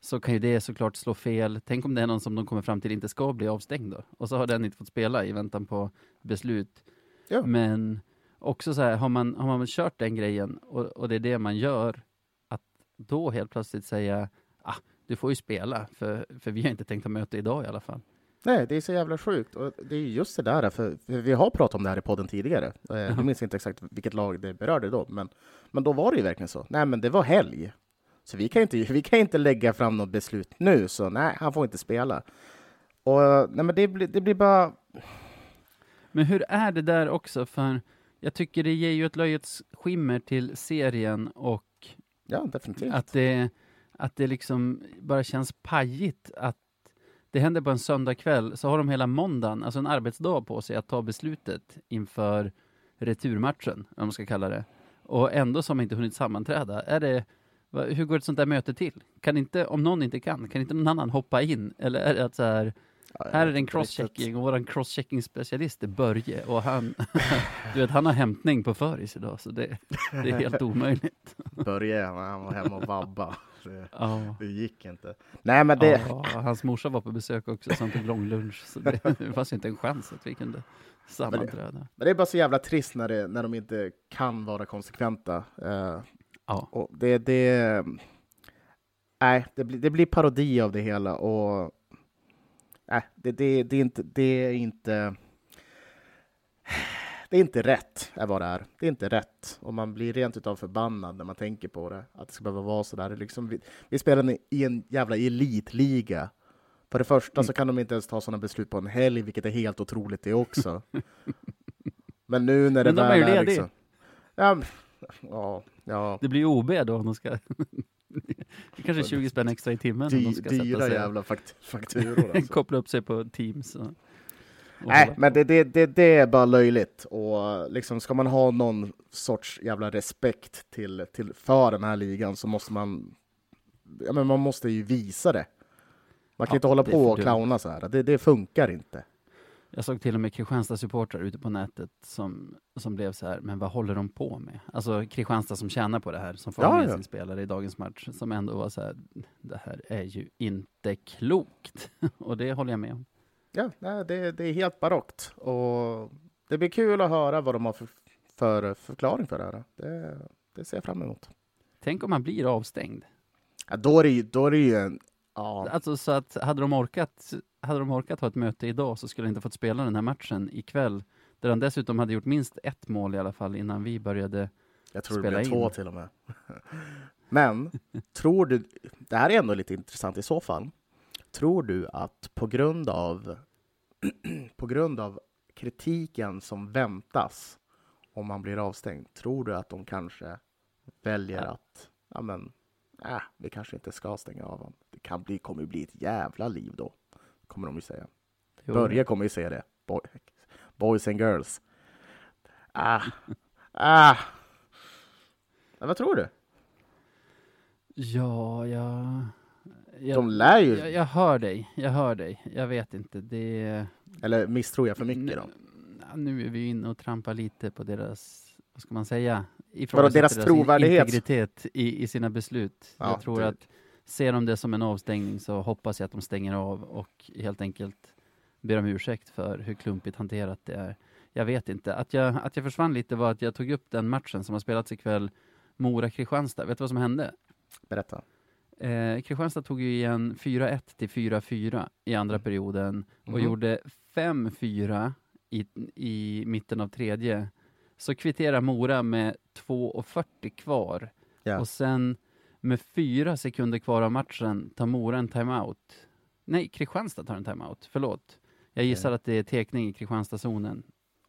Så kan ju det såklart slå fel. Tänk om det är någon som de kommer fram till inte ska bli avstängd då. Och så har den inte fått spela i väntan på beslut. Ja. Men också så här, har man, har man kört den grejen och, och det är det man gör, att då helt plötsligt säga, ah, du får ju spela, för, för vi har inte tänkt att möta idag i alla fall. Nej, det är så jävla sjukt. Och det är just det där, för, för vi har pratat om det här i podden tidigare. Eh, Jag minns inte exakt vilket lag det berörde då, men, men då var det ju verkligen så. Nej, men det var helg. Så vi kan inte, vi kan inte lägga fram något beslut nu, så nej, han får inte spela. Och nej, men det, blir- det blir bara... Men hur är det där också? För jag tycker det ger ju ett löjets skimmer till serien och Ja, definitivt. att det, att det liksom bara känns pajigt att det händer på en söndagkväll, så har de hela måndagen, alltså en arbetsdag på sig att ta beslutet inför returmatchen, om man ska kalla det. Och ändå så har man inte hunnit sammanträda. Är det, hur går ett sånt där möte till? Kan inte, om någon inte kan, kan inte någon annan hoppa in? Eller är det att så här, Ja, här är en crosschecking och våran crosschecking specialist är Börje och han, du vet, han har hämtning på föris idag så det, det är helt omöjligt. Börje, han var hemma och vabba. Det, Ja. det gick inte. Nej, men det... Ja, hans morsa var på besök också, så han tog långlunch. Så det, det fanns inte en chans att vi kunde sammanträda. Men det är bara så jävla trist när, det, när de inte kan vara konsekventa. Eh, Ja. och det, det, nej, det, blir, det blir parodi av det hela. Och, nej, det, det, det, är inte, det är inte... Det är inte rätt, är vad det är. Det är inte rätt. Och man blir rent utav förbannad när man tänker på det. Att det ska behöva vara så där. Är Liksom, vi, vi spelar i en jävla elitliga. För det första så kan de inte ens ta sådana beslut på en helg, vilket är helt otroligt det också. Men nu när det Men de är väl är ledig. liksom... Ja, ja, ja. Det blir OB då om de ska... Det kanske är 20 spänn extra i timmen om de Dy, ska dyra sätta sig jävla fakt fakturor. Alltså. koppla upp sig på Teams. Och Nej, men det, det, det, det är bara löjligt. Och liksom, ska man ha någon sorts jävla respekt till, till, för den här ligan så måste man... Ja, men man måste ju visa det. Man kan Ja, inte hålla på och clowna så här. Det, det funkar inte. Jag såg till och med Kristianstad-supportrar ute på nätet som, som blev så här, men vad håller de på med? Alltså Kristianstad som tjänar på det här, som får Ja, med ja. sin spelare i dagens match, som ändå var så här, det här är ju inte klokt. och det håller jag med om. Ja, nej, det, det är helt barockt. Och det blir kul att höra vad de har för, för förklaring för det här. Det, det ser jag fram emot. Tänk om man blir avstängd. Ja, då, är det ju, då är det ju en... Ja, Alltså så att hade de orkat, hade de orkat ha ett möte idag så skulle han inte fått spela den här matchen ikväll. Där han dessutom hade gjort minst ett mål i alla fall innan vi började. Jag tror det spela blir två in. till och med. Men, tror du... Det här är ändå lite intressant i så fall. Tror du att på grund av, på grund av kritiken som väntas om man blir avstängd, tror du att de kanske väljer Ja. att ja, men, äh, vi kanske inte ska stänga av honom. Det kan bli, kommer ju bli ett jävla liv då, kommer de ju säga. Börje kommer ju säga det. Boy, boys and girls. Ah, ah. Ja, vad tror du? Ja, jag... jag De lär ju, jag, jag hör dig, jag hör dig. Jag vet inte, det... eller misstror jag för mycket? Ja, Nu är vi inne och trampar lite på deras, vad ska man säga? Ifrågasätter deras trovärdighet? integritet i, i sina beslut. Ja, jag tror det- att ser de det som en avstängning så hoppas jag att de stänger av och helt enkelt ber om ursäkt för hur klumpigt hanterat det är. Jag vet inte. Att jag, att jag försvann lite var att jag tog upp den matchen som har spelats ikväll, Mora-Kristianstad. Vet du vad som hände? Berätta. Eh, Kristianstad tog ju igen 4-1 till 4-4 i andra perioden och Mhm. gjorde 5-4 i, i mitten av tredje. Så kvitterar Mora med 2.40 kvar Ja. och sen med fyra sekunder kvar av matchen tar Mora en timeout. Nej, Kristianstad tar en timeout, förlåt. Jag gissar att det är tekning i Kristianstadszonen.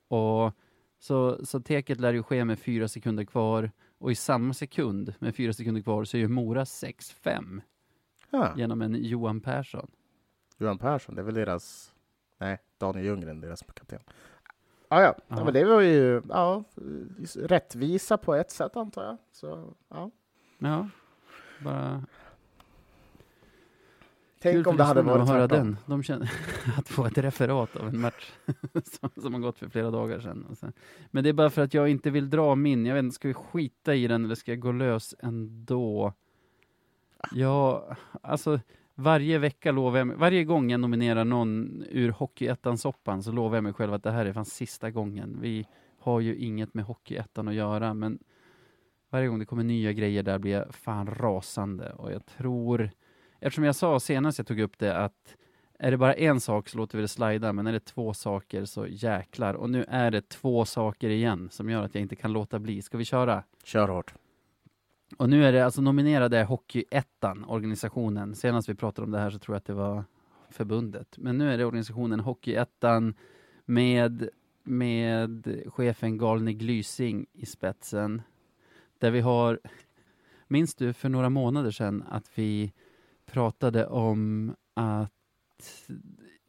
Och så, så teket lär ju ske med fyra sekunder kvar och i samma sekund med fyra sekunder kvar så är ju Mora 6-5 Ja. genom en Johan Persson. Johan Persson, det är väl deras... Nej, Daniel Ljunggren, deras kapten. Ah, ja, ja. Ja. men det var ju ja, rättvisa på ett sätt antar jag. Så, ja. Ja, bara Tänk om det hade varit att höra tvärtom. den. De känner att få ett referat av en match som, som har gått för flera dagar sedan. Men det är bara för att jag inte vill dra min. Jag vet inte, ska vi skita i den eller ska jag gå lös ändå? Ja, alltså varje vecka lovar jag mig, varje gång jag nominerar någon ur Hockeyettan-soppan så lovar jag mig själv att det här är fan sista gången. Vi har ju inget med Hockeyettan att göra, men varje gång det kommer nya grejer där blir jag fan rasande och jag tror Eftersom jag sa senast jag tog upp det att är det bara en sak så låter vi det slida, men är det två saker så jäklar. Och nu är det två saker igen som gör att jag inte kan låta bli. Ska vi köra? Kör hårt. Och nu är det alltså nominerade Hockeyettan, organisationen. Senast vi pratade om det här så tror jag att det var förbundet. Men nu är det organisationen Hockeyettan med, med chefen Galne Glysing i spetsen. Där vi har, minns du för några månader sedan att vi pratade om att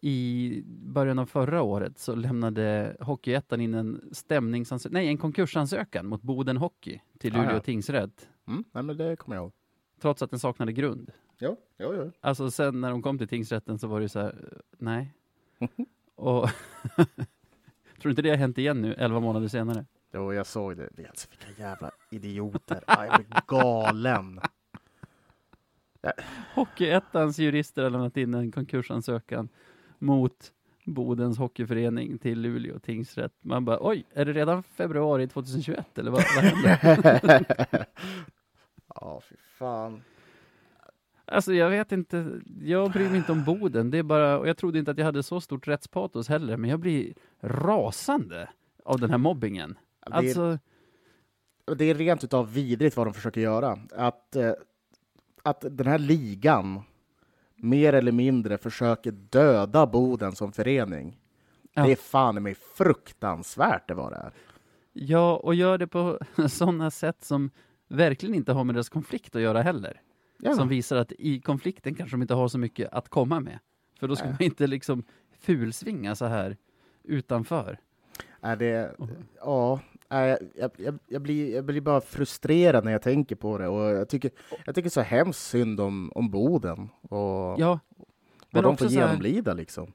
i början av förra året så lämnade Hockeyettan in en stämningsansökan, nej en konkursansökan mot Boden Hockey till Ah, ja. Luleå tingsrätt. Mm, nej, men det kommer jag ihåg. Trots att den saknade grund. Jo, jo, jo. Alltså sen när de kom till tingsrätten så var det så här, eh, nej. Och tror du inte det har hänt igen nu, 11 månader senare? Jo, jag såg det. Alltså, vilka jävla idioter. Ah, jag blir galen. Hockeyettans jurister har lämnat in en konkursansökan mot Bodens hockeyförening till Luleå tingsrätt. Man bara, oj, är det redan februari 2021 eller vad, vad händer? Ja, fy fan. Alltså jag vet inte, jag bryr mig inte om Boden, det är bara, och jag trodde inte att jag hade så stort rättspatos heller, men jag blir rasande av den här mobbingen. Det är, Alltså, det är rent utav vidrigt vad de försöker göra. Att, eh, att den här ligan mer eller mindre försöker döda Boden som förening. Ja. Det är fan mig fruktansvärt det var det är. ja, och gör det på sådana sätt som verkligen inte har med deras konflikt att göra heller. Ja. Som visar att i konflikten kanske de inte har så mycket att komma med. För då ska Nej. man inte liksom fulsvinga så här utanför. Är det, ja, nej, jag, jag, jag, blir, jag blir bara frustrerad när jag tänker på det. Och jag, tycker, jag tycker så hemskt synd om, om Boden och Ja, vad de får så här- genomlida. Liksom.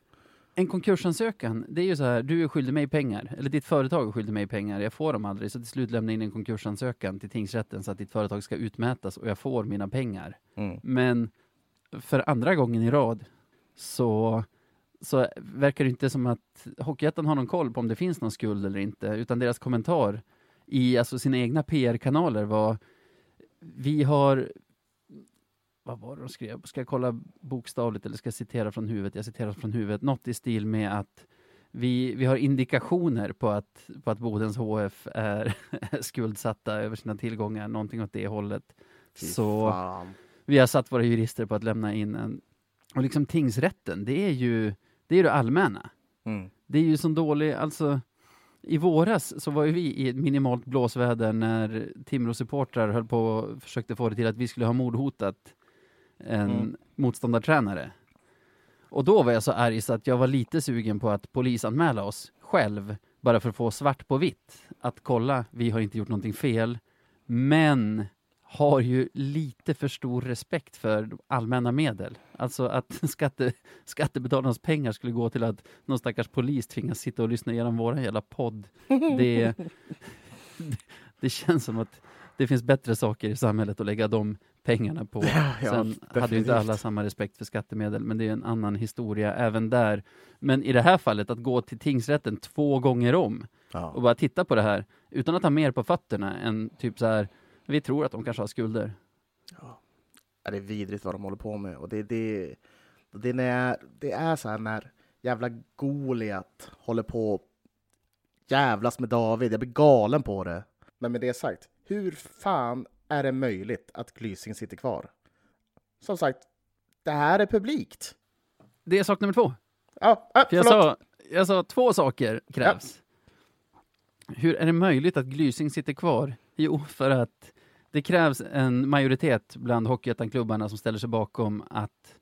en konkursansökan, det är ju så här, du är skyldig mig pengar, eller ditt företag är skyldig mig pengar, jag får dem aldrig, så till slut lämnar jag in en konkursansökan till tingsrätten så att ditt företag ska utmätas och jag får mina pengar. Mm. Men för andra gången i rad så, så verkar det inte som att Hockeyettan har någon koll på om det finns någon skuld eller inte, utan deras kommentar i alltså sina egna PR-kanaler var vi har vad var det de skrev? Ska jag kolla bokstavligt eller ska jag citera från huvudet? Jag citerar från huvudet. Något i stil med att vi, vi har indikationer på att, på att Bodens HF är skuldsatta över sina tillgångar, någonting åt det hållet. Fy Så fan. vi har satt våra jurister på att lämna in en... Och liksom tingsrätten, det är ju det, är det allmänna. Mm. Det är ju så dålig, alltså i våras så var ju vi i ett minimalt blåsväder när Timrå-supportrar höll på och försökte få det till att vi skulle ha mordhotat en Mm. motståndartränare. Och då var jag så arg så att jag var lite sugen på att polisanmäla oss själv, bara för att få svart på vitt. Att kolla, vi har inte gjort någonting fel, men har ju lite för stor respekt för allmänna medel. Alltså att skatte, skattebetalarnas pengar skulle gå till att någon stackars polis tvingas sitta och lyssna igenom våra jävla podd. Det, det känns som att det finns bättre saker i samhället att lägga de pengarna på. Ja, Sen hade ju definitivt. inte alla samma respekt för skattemedel, men det är en annan historia även där. Men i det här fallet, att gå till tingsrätten två gånger om Ja. och bara titta på det här utan att ha mer på fötterna än typ så här, vi tror att de kanske har skulder. Ja, det är vidrigt vad de håller på med. Och det, det, det, är när, det är så här när jävla Goliat håller på jävlas med David. Jag blir galen på det. Men med det sagt, hur fan är det möjligt att Glysing sitter kvar? Som sagt, det här är publikt. Det är sak nummer två. Ja, äh, För jag, sa, jag sa två saker krävs. Hur är det möjligt att Glysing sitter kvar? Jo, för att det krävs en majoritet bland Hockeyettan-klubbarna som ställer sig bakom att,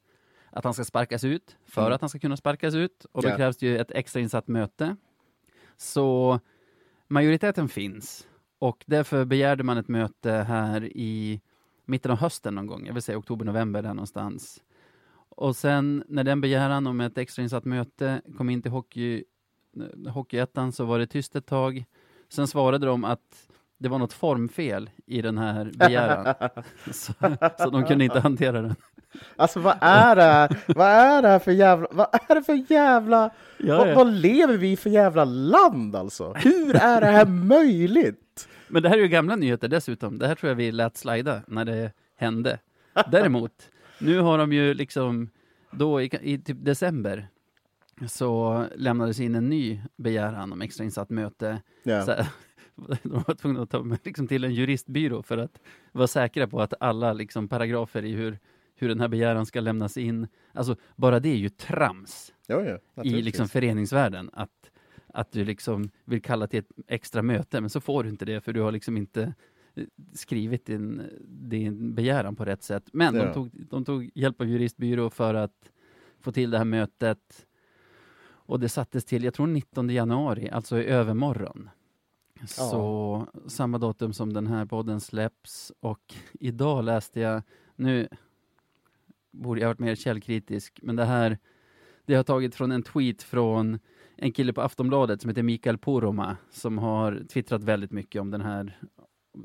att han ska sparkas ut, för Mm. att han ska kunna sparkas ut. Och då Ja. krävs det ju ett extrainsatt möte. Så majoriteten finns. Och därför begärde man ett möte här i mitten av hösten någon gång, jag vill säga oktober-november där någonstans. Och sen när den begäran om ett extrainsatt möte kom in till hockey, Hockeyettan så var det tyst ett tag. Sen svarade de att det var något formfel i den här begäran. så, så de kunde inte hantera den. Alltså vad är det här? Vad är det här för jävla... Vad är det för jävla... vad, vad lever vi i för jävla land alltså? Hur är det här möjligt? Men det här är ju gamla nyheter dessutom. Det här tror jag vi lät slida när det hände. Däremot, nu har de ju liksom då i, i typ december så lämnades in en ny begäran om extrainsatt möte. Ja. Så de var tvungna att ta med liksom till en juristbyrå för att vara säkra på att alla liksom paragrafer i hur, hur den här begäran ska lämnas in, alltså bara det är ju trams Jo, jo, i liksom föreningsvärlden. Att, att du liksom vill kalla till ett extra möte, men så får du inte det för du har liksom inte eh, skrivit din, din begäran på rätt sätt. Men Ja. de, tog, de tog hjälp av juristbyrå för att få till det här mötet. Och det sattes till, jag tror 19 januari, alltså i övermorgon. Så samma datum som den här podden släpps och idag läste jag, nu borde jag varit mer källkritisk, men det här det har tagit från en tweet från en kille på Aftonbladet som heter Mikael Poromaa som har twittrat väldigt mycket om den här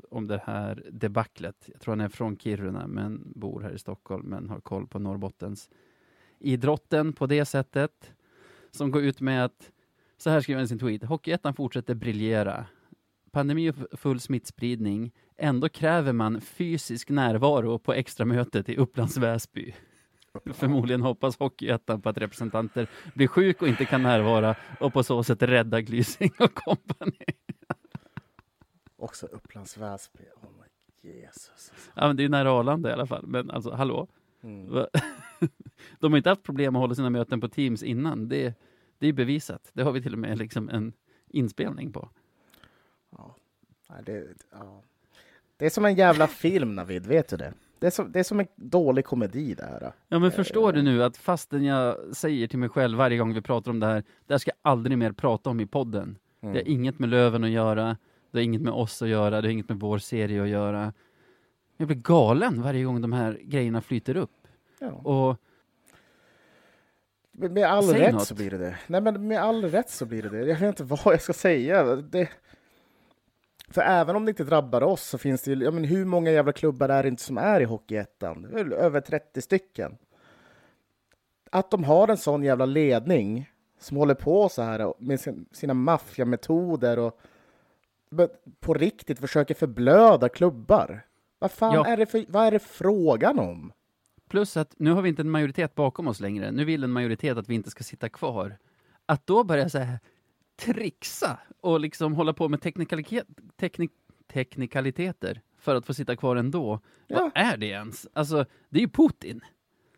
om det här debaclet. Jag tror han är från Kiruna men bor här i Stockholm men har koll på Norrbottens idrotten på det sättet. Som går ut med att, så här skriver han i sin tweet, Hockeyettan fortsätter briljera. Pandemi och full smittspridning. Ändå kräver man fysisk närvaro på extramötet i Upplands Väsby. Förmodligen hoppas Hockeyettan på att representanter blir sjuk och inte kan närvara och på så sätt rädda Glysing och kompani. Också Upplands Väsby. Oh my Jesus. Ja, men det är nära Arlanda i alla fall. Men alltså, hallå? Mm. De har inte haft problem att hålla sina möten på Teams innan. Det, det är bevisat. Det har vi till och med liksom en inspelning på. Ja. Det, ja. det är som en jävla film, Navid. Vet du det? Det är, som, det är som en dålig komedi det här. Ja, men förstår du nu att fastän jag säger till mig själv varje gång vi pratar om det här, det här ska jag aldrig mer prata om i podden. Mm. Det har inget med Löven att göra, det har inget med oss att göra, det har inget med vår serie att göra. Jag blir galen varje gång de här grejerna flyter upp. Ja. Och Med, med all Säg rätt något. så blir det det. Nej, men med all rätt så blir det det. Jag vet inte vad jag ska säga. Det... För även om det inte drabbar oss så finns det ju, ja, men hur många jävla klubbar är det inte som är i Hockeyettan? Över 30 stycken. Att de har en sån jävla ledning som håller på så här med sin, sina maffiametoder och på riktigt försöker förblöda klubbar. Vad fan Ja. är det för, vad är det frågan om? Plus att nu har vi inte en majoritet bakom oss längre. Nu vill en majoritet att vi inte ska sitta kvar. Att då börja så här trixa och liksom hålla på med teknik, teknikaliteter för att få sitta kvar ändå. Ja. Vad är det ens? Alltså, det är ju Putin.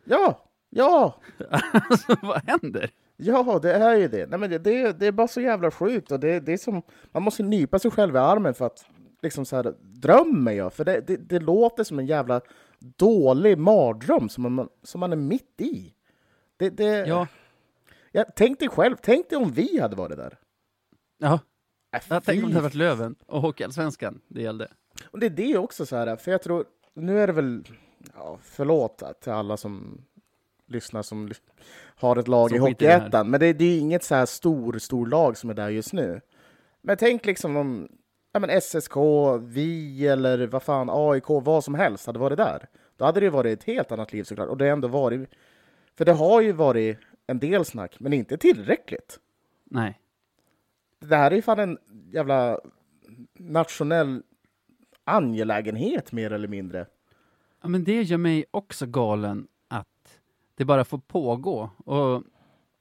Ja, ja, alltså, vad händer? Ja, det är ju det. Nej, men det, det, det är bara så jävla sjukt. Och det, det är som, man måste nypa sig själv i armen för att liksom så här, drömmer jag? För det, det, det låter som en jävla dålig mardröm som man, som man är mitt i. Det, det, Ja, ja, tänk dig själv, tänk dig om vi hade varit där. ja. Äh, Jag tänkte om det hade varit Löven och Hockeyallsvenskan det gällde. Och det är det också så här, för jag tror, nu är det väl, ja, förlåt till alla som lyssnar som har ett lag Som i. Hockeyettan, men det, det är inget så här stor, stor lag som är där just nu. Men tänk liksom om ja, men SSK, vi eller vad fan, AIK, vad som helst hade varit där. Då hade det varit ett helt annat liv såklart. Och det har ändå varit, för det har ju varit en del snack, men inte tillräckligt. Nej. Det här är ju fan en jävla nationell angelägenhet mer eller mindre. Ja, men det gör mig också galen att det bara får pågå. Och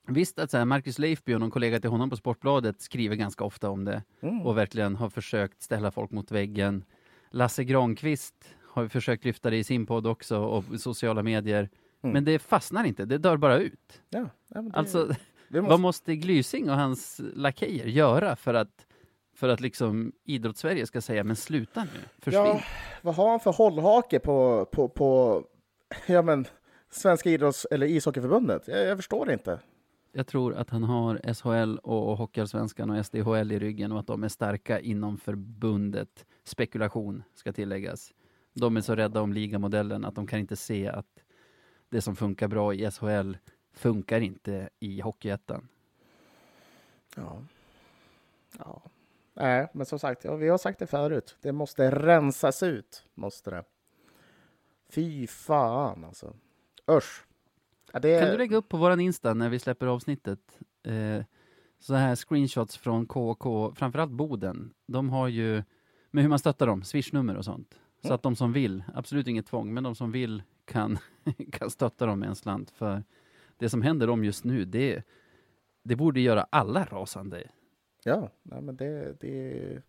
visst att så här, Marcus Leifby och någon kollega till honom på Sportbladet skriver ganska ofta om det Mm. och verkligen har försökt ställa folk mot väggen. Lasse Granqvist har försökt lyfta det i sin podd också och sociala medier. Mm. Men det fastnar inte, det dör bara ut. Ja, ja, det, Alltså, Vi Vad måste Glysing och hans lakejer göra för att, för att liksom idrottssverige ska säga men sluta nu, försvinn? Ja, vad har han för hållhake på, på, på ja, men, Svenska idrotts eller ishockeyförbundet? Jag, jag förstår inte. Jag tror att han har SHL och Hockeyallsvenskan och SDHL i ryggen och att de är starka inom förbundet. Spekulation ska tilläggas. De är så rädda om ligamodellen att de kan inte se att det som funkar bra i SHL funkar inte i Hockeyettan. Ja. ja. Nej, men som sagt, ja, vi har sagt det förut. Det måste rensas ut, måste det. Fy fan alltså. Usch. Ja, det... Kan du lägga upp på våran Insta när vi släpper avsnittet eh, så här screenshots från KK, framförallt Boden. De har ju, med hur man stöttar dem, swishnummer och sånt. Så Mm. att de som vill, absolut inget tvång, men de som vill kan, kan stötta dem med en slant. För det som händer dem just nu, det, det borde göra alla rasande. Ja, nej, men det, det är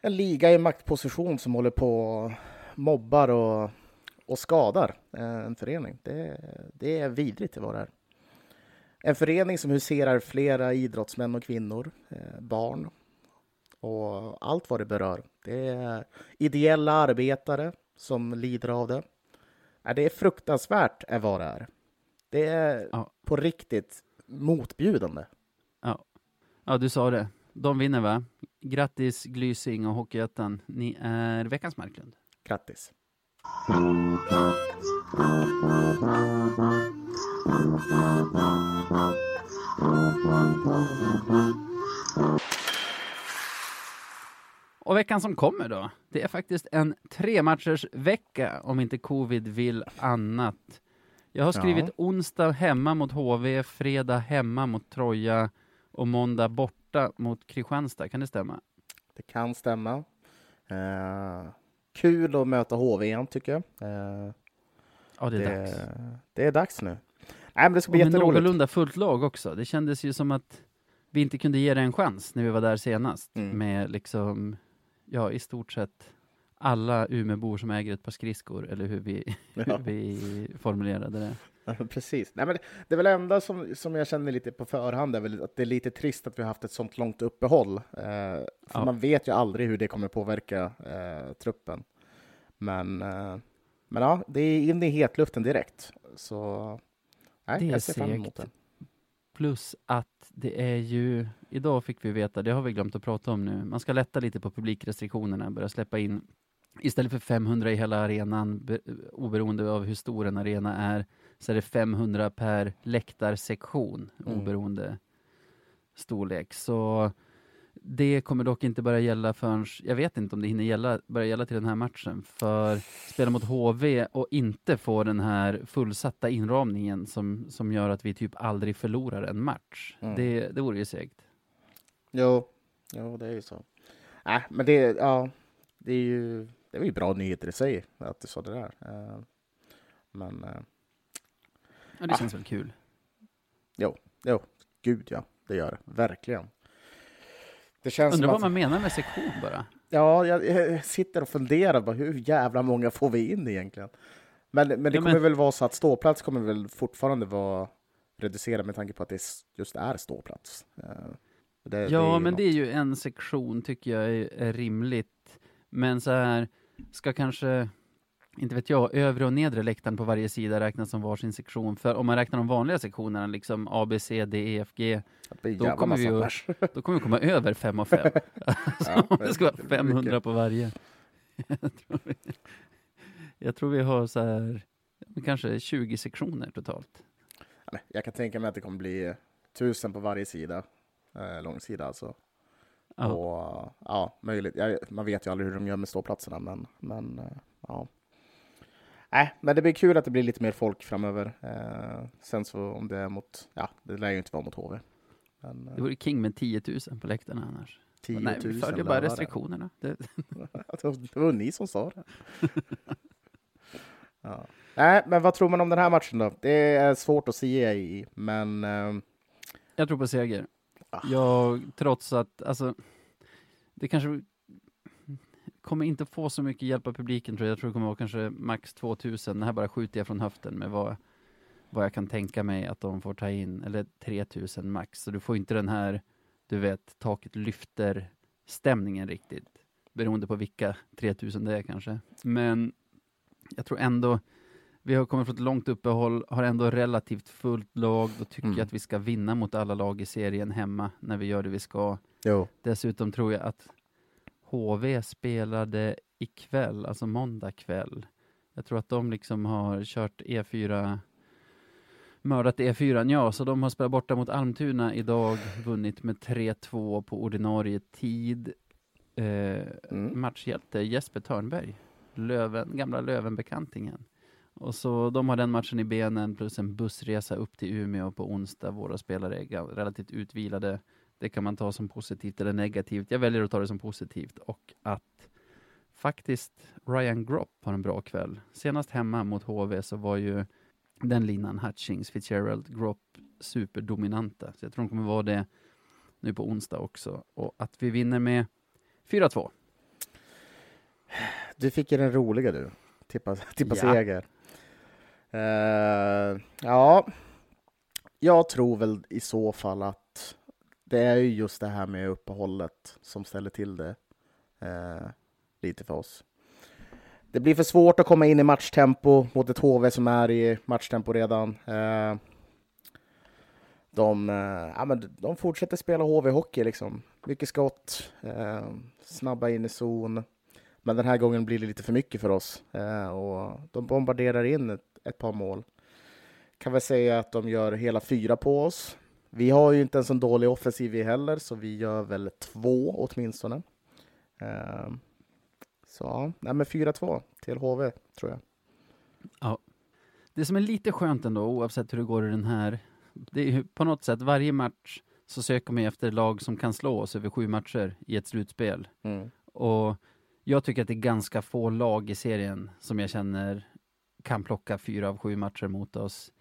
en liga i maktposition som håller på och mobbar och, och skadar eh, en förening. Det, det är vidrigt det var det här. En förening som huserar flera idrottsmän och kvinnor, eh, barn och allt vad det berör. Det är ideella arbetare som lider av det. Ja, det är fruktansvärt är vad det är. Det är Ja. på riktigt motbjudande. Ja, du sa det. De vinner va? Grattis Glysing och Hockeyettan. Ni är veckans Marklund. Grattis! Och veckan som kommer då, det är faktiskt en tre matchers vecka om inte covid vill annat. Jag har skrivit Ja. onsdag hemma mot HV, fredag hemma mot Troja och måndag borta mot Kristianstad. Kan det stämma? Det kan stämma. Eh, kul att möta HV igen, tycker jag. Eh, Ja, det är det, dags. det är dags nu. Nej, men det ska Och bli med jätteroligt. någorlunda fullt lag också. Det kändes ju som att vi inte kunde ge det en chans när vi var där senast. Mm. Med liksom, ja, i stort sett alla Umeåbor som äger ett par skridskor, eller hur vi, Ja. hur vi formulerade det. Ja, Precis. Nej, men det, det är väl enda som, som jag känner lite på förhand är väl att det är lite trist att vi har haft ett sånt långt uppehåll. Eh, för Ja. Man vet ju aldrig hur det kommer påverka eh, truppen. Men, eh, men ja, det är in i hetluften direkt. Så nej, Det är jag ser fram emot det. Plus att det är ju, idag fick vi veta, det har vi glömt att prata om nu, man ska lätta lite på publikrestriktionerna, börja släppa in, istället för 500 i hela arenan, be, oberoende av hur stor en arena är, så är det 500 per läktarsektion, Mm. oberoende storlek. Så det kommer dock inte börja gälla förrän, jag vet inte om det hinner gälla, börja gälla till den här matchen, för spela mot HV och inte få den här fullsatta inramningen som, som gör att vi typ aldrig förlorar en match. Mm. Det, det vore ju segt. Jo, jo, det är ju så. Nej, men det, ja, det är ju det är ju bra nyheter i sig att du sa det där. Eh, Men eh, Ja, det Ah. känns väl kul. gud ja, det gör det. Verkligen. Det känns Undrar vad att, man menar med sektion bara. Ja, jag, jag sitter och funderar på hur jävla många får vi in egentligen? Men, men det Ja, kommer men- väl vara så att ståplats kommer väl fortfarande vara reducerad med tanke på att det just är ståplats. Eh, Det, Ja, ju men något. det är ju en sektion tycker jag är, är rimligt. Men så här, ska kanske, inte vet jag, övre och nedre läktaren på varje sida räknas som varsin sektion. För om man räknar de vanliga sektionerna, liksom A, B, C, D, E, F, G, då kommer vi ju- då kommer vi komma över 5 och 5. Ja, Om det ska vara det blir 500 mycket. på varje. Jag tror vi, jag tror vi har så här, kanske 20 sektioner totalt. Ja, Jag kan tänka mig att det kommer bli tusen på varje sida, eh, långsida alltså. Ja. Och ja, möjligt. Ja, man vet ju aldrig hur de gör med ståplatserna, men, men eh, ja. Nej, men det blir kul att det blir lite mer folk framöver. Eh, sen så om det är mot, ja, det lär ju inte vara mot HV. Men Det eh, vore king med 10 000 på läktarna annars. 10 000 Nej, vi följer bara det. restriktionerna. Det, Det var ni som sa det. ja. Nej, men vad tror man om den här matchen då? Det är svårt att se i, men eh, jag tror på seger. Ah. Jag, trots att, alltså, det kanske kommer inte få så mycket hjälp av publiken tror jag. Jag tror det kommer vara kanske max 2000. Det här bara skjuter jag från höften med vad, vad jag kan tänka mig att de får ta in, eller 3000 max. Så du får inte den här, du vet, taket lyfter stämningen riktigt. Beroende på vilka 3000 det är kanske. Men jag tror ändå, vi har kommit från ett långt uppehåll, har ändå relativt fullt lag. Då tycker Mm. jag att vi ska vinna mot alla lag i serien hemma när vi gör det vi ska. Jo. Dessutom tror jag att HV spelade ikväll, alltså måndag kväll. Jag tror att de liksom har kört E4, mördat E4, ja, så de har spelat borta mot Almtuna idag, vunnit med 3-2 på ordinarie tid. Eh, Mm. matchhjälte Jesper Törnberg, Löven, gamla Lövenbekantingen. Och så de har den matchen i benen plus en bussresa upp till Umeå på onsdag. Våra spelare är relativt utvilade. Det kan man ta som positivt eller negativt. Jag väljer att ta det som positivt och att faktiskt Ryan Gropp har en bra kväll. Senast hemma mot HV så var ju den linan Hutchings, Fitzgerald, Gropp superdominanta. Så jag tror de kommer vara det nu på onsdag också. Och att vi vinner med 4-2. Du fick ju den roliga du. Tippa, tippa Ja. seger. Uh, ja, jag tror väl i så fall att det är ju just det här med uppehållet som ställer till det uh, lite för oss. Det blir för svårt att komma in i matchtempo mot ett HV som är i matchtempo redan. Uh, de, ja, men de fortsätter spela HV-hockey liksom. Mycket skott, snabba in i zon. Men den här gången blir det lite för mycket för oss och de bombarderar in ett, ett par mål. Kan väl säga att de gör hela fyra på oss. Vi har ju inte en så dålig offensiv vi heller, så vi gör väl två åtminstone. Eh, så ja, men 4-2 till HV tror jag. Det som är lite skönt ändå, oavsett hur det går i den här, det är ju på något sätt varje match så söker man efter lag som kan slå oss över sju matcher i ett slutspel. Mm. Och jag tycker att det är ganska få lag i serien som jag känner kan plocka fyra av sju matcher mot oss.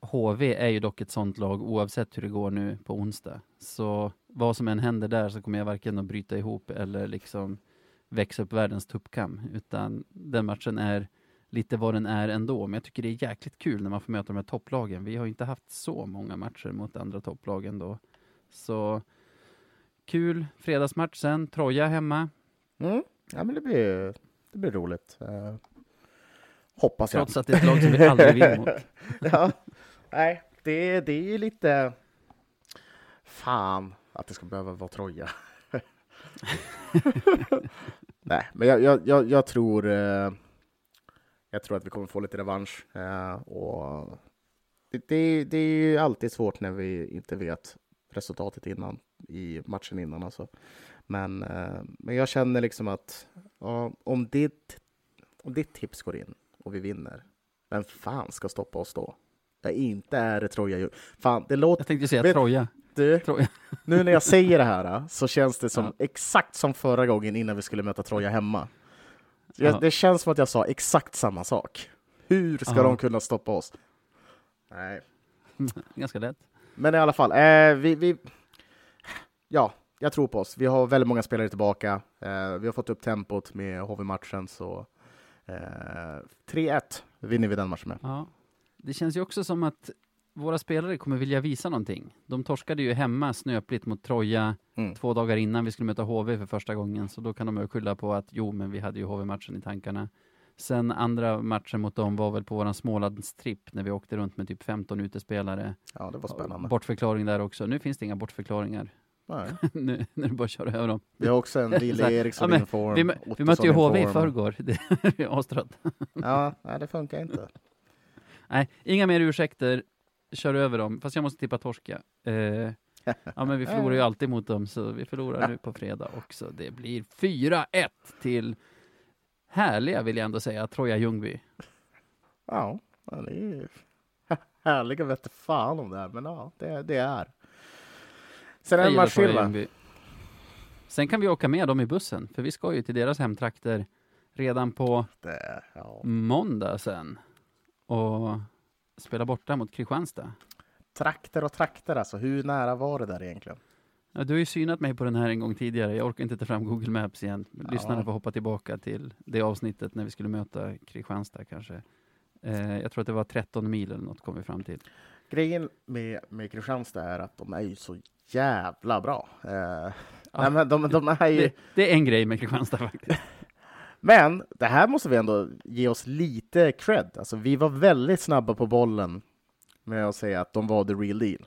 HV är ju dock ett sånt lag oavsett hur det går nu på onsdag. Så vad som än händer där så kommer jag varken att bryta ihop eller liksom växa upp världens tuppkam. Utan den matchen är lite vad den är ändå. Men jag tycker det är jäkligt kul när man får möta de här topplagen. Vi har ju inte haft så många matcher mot andra topplagen då. Så kul fredagsmatch sen. Troja hemma. Mm. Ja, men det blir, det blir roligt. Uh, hoppas jag. Trots att det är ett lag som vi aldrig vinner mot. ja, nej, det, det är ju lite... Fan att det ska behöva vara Troja. nej, men jag, jag, jag, jag tror... Eh, jag tror att vi kommer få lite revansch. Eh, och det, det, det är ju alltid svårt när vi inte vet resultatet innan, i matchen innan. Alltså. Men, eh, men jag känner liksom att ja, om, ditt, om ditt tips går in och vi vinner, vem fan ska stoppa oss då? Det inte är det Troja. Fan, det låter... Jag tänkte säga Vet- Troja. Du, Troja. nu när jag säger det här så känns det som Ja. exakt som förra gången innan vi skulle möta Troja hemma. Ja. Jag, det känns som att jag sa exakt samma sak. Hur ska Ja. de kunna stoppa oss? Nej. Ganska lätt. Men i alla fall, eh, vi, vi... Ja, jag tror på oss. Vi har väldigt många spelare tillbaka. Eh, vi har fått upp tempot med HV-matchen, så... Eh, 3-1 vinner vi den matchen med. Ja. Det känns ju också som att våra spelare kommer vilja visa någonting. De torskade ju hemma snöpligt mot Troja Mm. två dagar innan vi skulle möta HV för första gången, så då kan de ju skylla på att jo, men vi hade ju HV-matchen i tankarna. Sen andra matchen mot dem var väl på våran Smålandstripp när vi åkte runt med typ 15 utespelare. Ja, det var spännande. Bortförklaring där också. Nu finns det inga bortförklaringar. Nu, nu är det bara köra över dem. Vi har också en här, Eriksson ja, inform. Vi, vi mötte ju HV i inform. förrgår. Det är astrött. Ja, nej, det funkar inte. Nej, inga mer ursäkter. Kör över dem. Fast jag måste tippa torska. Eh, ja, men vi förlorar ju alltid mot dem, så vi förlorar nu på fredag också. Det blir 4-1 till härliga, vill jag ändå säga, Troja Ljungby. Ja, det är härliga vette fan om det här, men ja, det, det är. Sen är det en match. Sen kan vi åka med dem i bussen, för vi ska ju till deras hemtrakter redan på Det, ja. måndag sen. Och spela borta mot Kristianstad. Trakter och trakter alltså, hur nära var det där egentligen? Ja, du har ju synat mig på den här en gång tidigare. Jag orkar inte ta fram Google Maps igen. Lyssnarna Ja. får hoppa tillbaka till det avsnittet när vi skulle möta Kristianstad kanske. Eh, jag tror att det var 13 mil eller något kom vi fram till. Grejen med, med Kristianstad är att de är ju så jävla bra. Eh, nej, men de, de är ju... Det, det är en grej med Kristianstad faktiskt. Men det här måste vi ändå ge oss lite cred. Alltså, vi var väldigt snabba på bollen med att säga att de var the real deal.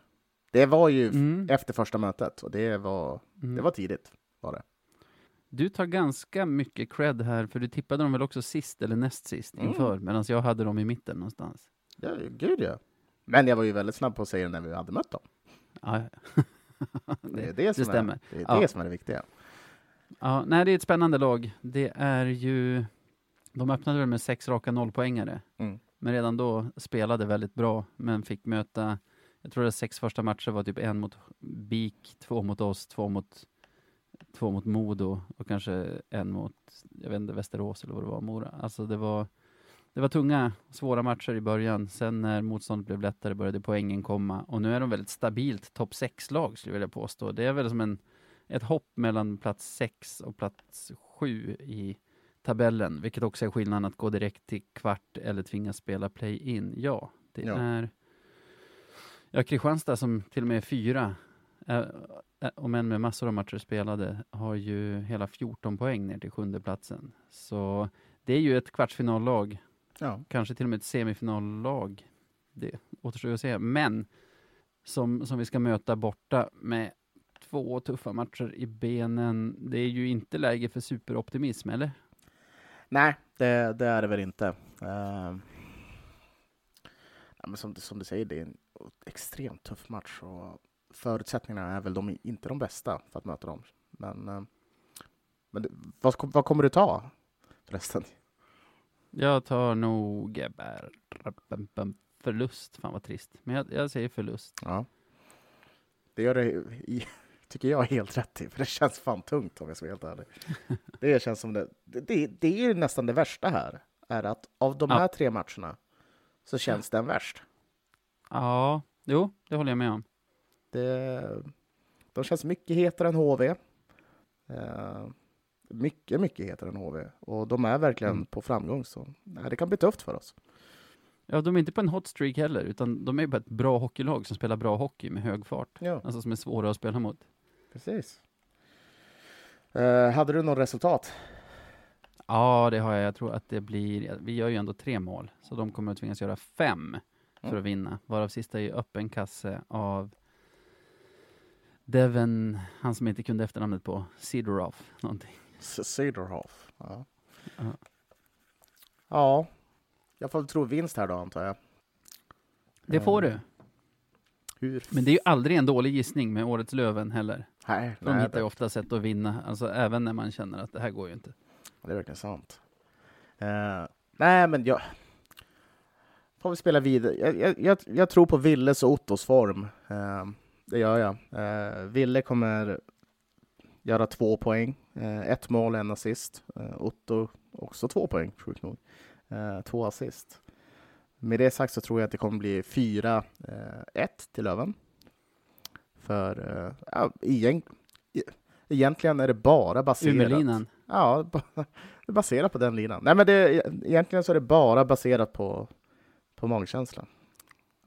Det var ju Mm. efter första mötet och det var, Mm. det var tidigt. Var det. Du tar ganska mycket cred här, för du tippade dem väl också sist eller näst sist Mm. inför, medan jag hade dem i mitten någonstans. Ja, gud ja. Men jag var ju väldigt snabb på att säga det när vi hade mött dem. Ja, Det är det, det, som stämmer. Är, det, är Ja. det som är det viktiga. Ja, nej, det är ett spännande lag. Det är ju... De öppnade väl med sex raka nollpoängare, Mm. men redan då spelade väldigt bra, men fick möta... Jag tror att sex första matcher var typ en mot BIK, två mot oss, två mot, två mot Modo och kanske en mot, jag vet inte, Västerås eller vad det var, Mora. Alltså det var, det var tunga, svåra matcher i början. Sen när motståndet blev lättare började poängen komma och nu är de väldigt stabilt topp 6-lag skulle jag vilja påstå. Det är väl som en, ett hopp mellan plats 6 och plats 7 i tabellen, vilket också är skillnaden att gå direkt till kvart eller tvingas spela play-in. Ja, det Ja. är Ja, Kristianstad som till och med är fyra, äh, om än med massor av matcher spelade, har ju hela 14 poäng ner till sjunde platsen. Så det är ju ett kvartsfinallag, Ja. kanske till och med ett semifinallag. Det återstår att se. Men som, som vi ska möta borta med två tuffa matcher i benen. Det är ju inte läge för superoptimism, eller? Nej, det, det är det väl inte. Uh, ja, men som, som du säger, det är en extremt tuff match och förutsättningarna är väl de, inte de bästa för att möta dem. Men, eh, men vad, vad kommer du ta förresten? Jag tar nog eh, bär- förlust. Fan vad trist. Men jag, jag säger förlust. Ja. Det gör det, tycker jag, helt rätt i, för det känns fan tungt om jag ska vara helt ärlig. Det känns som det, det, det är ju nästan det värsta här, är att av de Ja. här tre matcherna så känns den värst. Ja, jo, det håller jag med om. Det, de känns mycket hetare än HV. Eh, mycket, mycket hetare än HV. Och de är verkligen Mm. på framgång, så nej, det kan bli tufft för oss. Ja, de är inte på en hot streak heller, utan de är bara ett bra hockeylag som spelar bra hockey med hög fart. Ja, Alltså som är svåra att spela mot. precis. Eh, hade du något resultat? Ja, det har jag. Jag tror att det blir, vi gör ju ändå tre mål, så de kommer att tvingas göra fem för Mm. att vinna. Varav sista är öppen kasse av Devon, han som inte kunde efternamnet på, Sidorov, någonting. Cedorhoff. Ja. Ja. ja, jag får tro vinst här då, antar jag. Det får Eh, du. Hur? Men det är ju aldrig en dålig gissning med årets Löven heller. Nej, De nej hittar ju ofta sätt att vinna, alltså även när man känner att det här går ju inte. det är verkligen sant. Eh, nej, men jag... Får vi spela vidare. Jag, jag, jag, jag tror på Villes och Ottos form. Eh, det gör jag. Eh, Ville kommer göra två poäng. Eh, ett mål, en assist. Eh, Otto också två poäng, sjukt nog. Eh, två assist. Med det sagt så tror jag att det kommer bli 4-1 till Löven. För ja, e- egentligen är det bara baserat... Umelinan. Ja, baserat på den linan. Nej, men det, egentligen så är det bara baserat på, på magkänsla.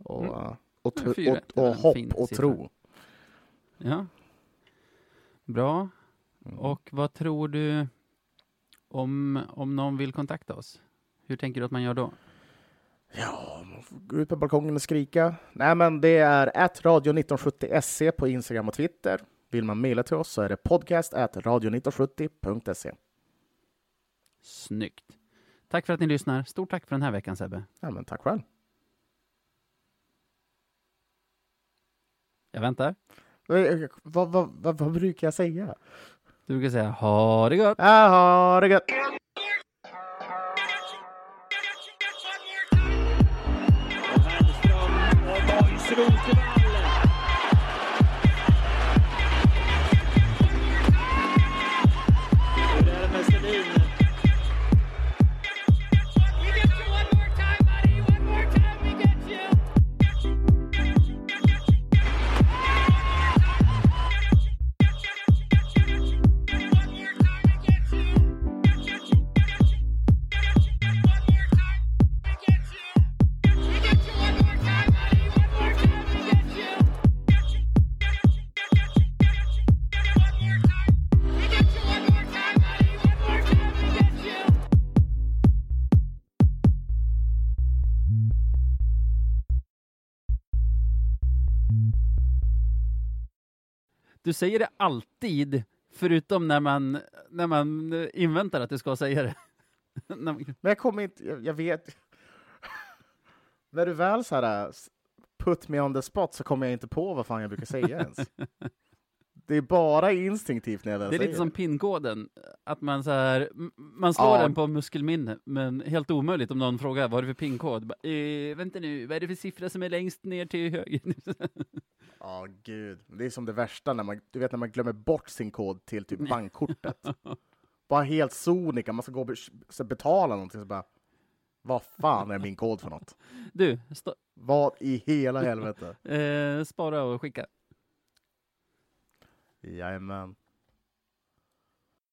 Och, Mm. och, och, och en hopp och tro. Ja. Bra. Mm. Och vad tror du om, om någon vill kontakta oss? Hur tänker du att man gör då? Ja, man får gå ut på balkongen och skrika. Nej, men det är att radio1970se på Instagram och Twitter. Vill man mejla till oss så är det podcast radio1970.se. Snyggt. Tack för att ni lyssnar. Stort tack för den här veckan Sebbe. Ja, men tack själv. Jag väntar. Eh, Vad, vad, vad, vad brukar jag säga? Du brukar säga ha det gott. Ja, ha det gött! Hellström Du säger det alltid, förutom när man, när man eh, inväntar att du ska säga det. Men jag kommer inte, jag, jag vet. När du väl så här s- put me on the spot så kommer jag inte på vad fan jag brukar säga ens. Det är bara instinktivt när jag väl det är säger lite som pinkoden, att man så här, man slår Ja. den på muskelminne, men helt omöjligt om någon frågar vad är det för pinkod? Bara, Eh, vänta nu, vad är det för siffra som är längst ner till höger? Ja, gud. Det är som det värsta när man, du vet när man glömmer bort sin kod till typ bankkortet. bara helt sonika, man ska gå och betala någonting så bara, vad fan är min kod för något? du, Vad i hela helvete? eh, spara och skicka. Jajamän.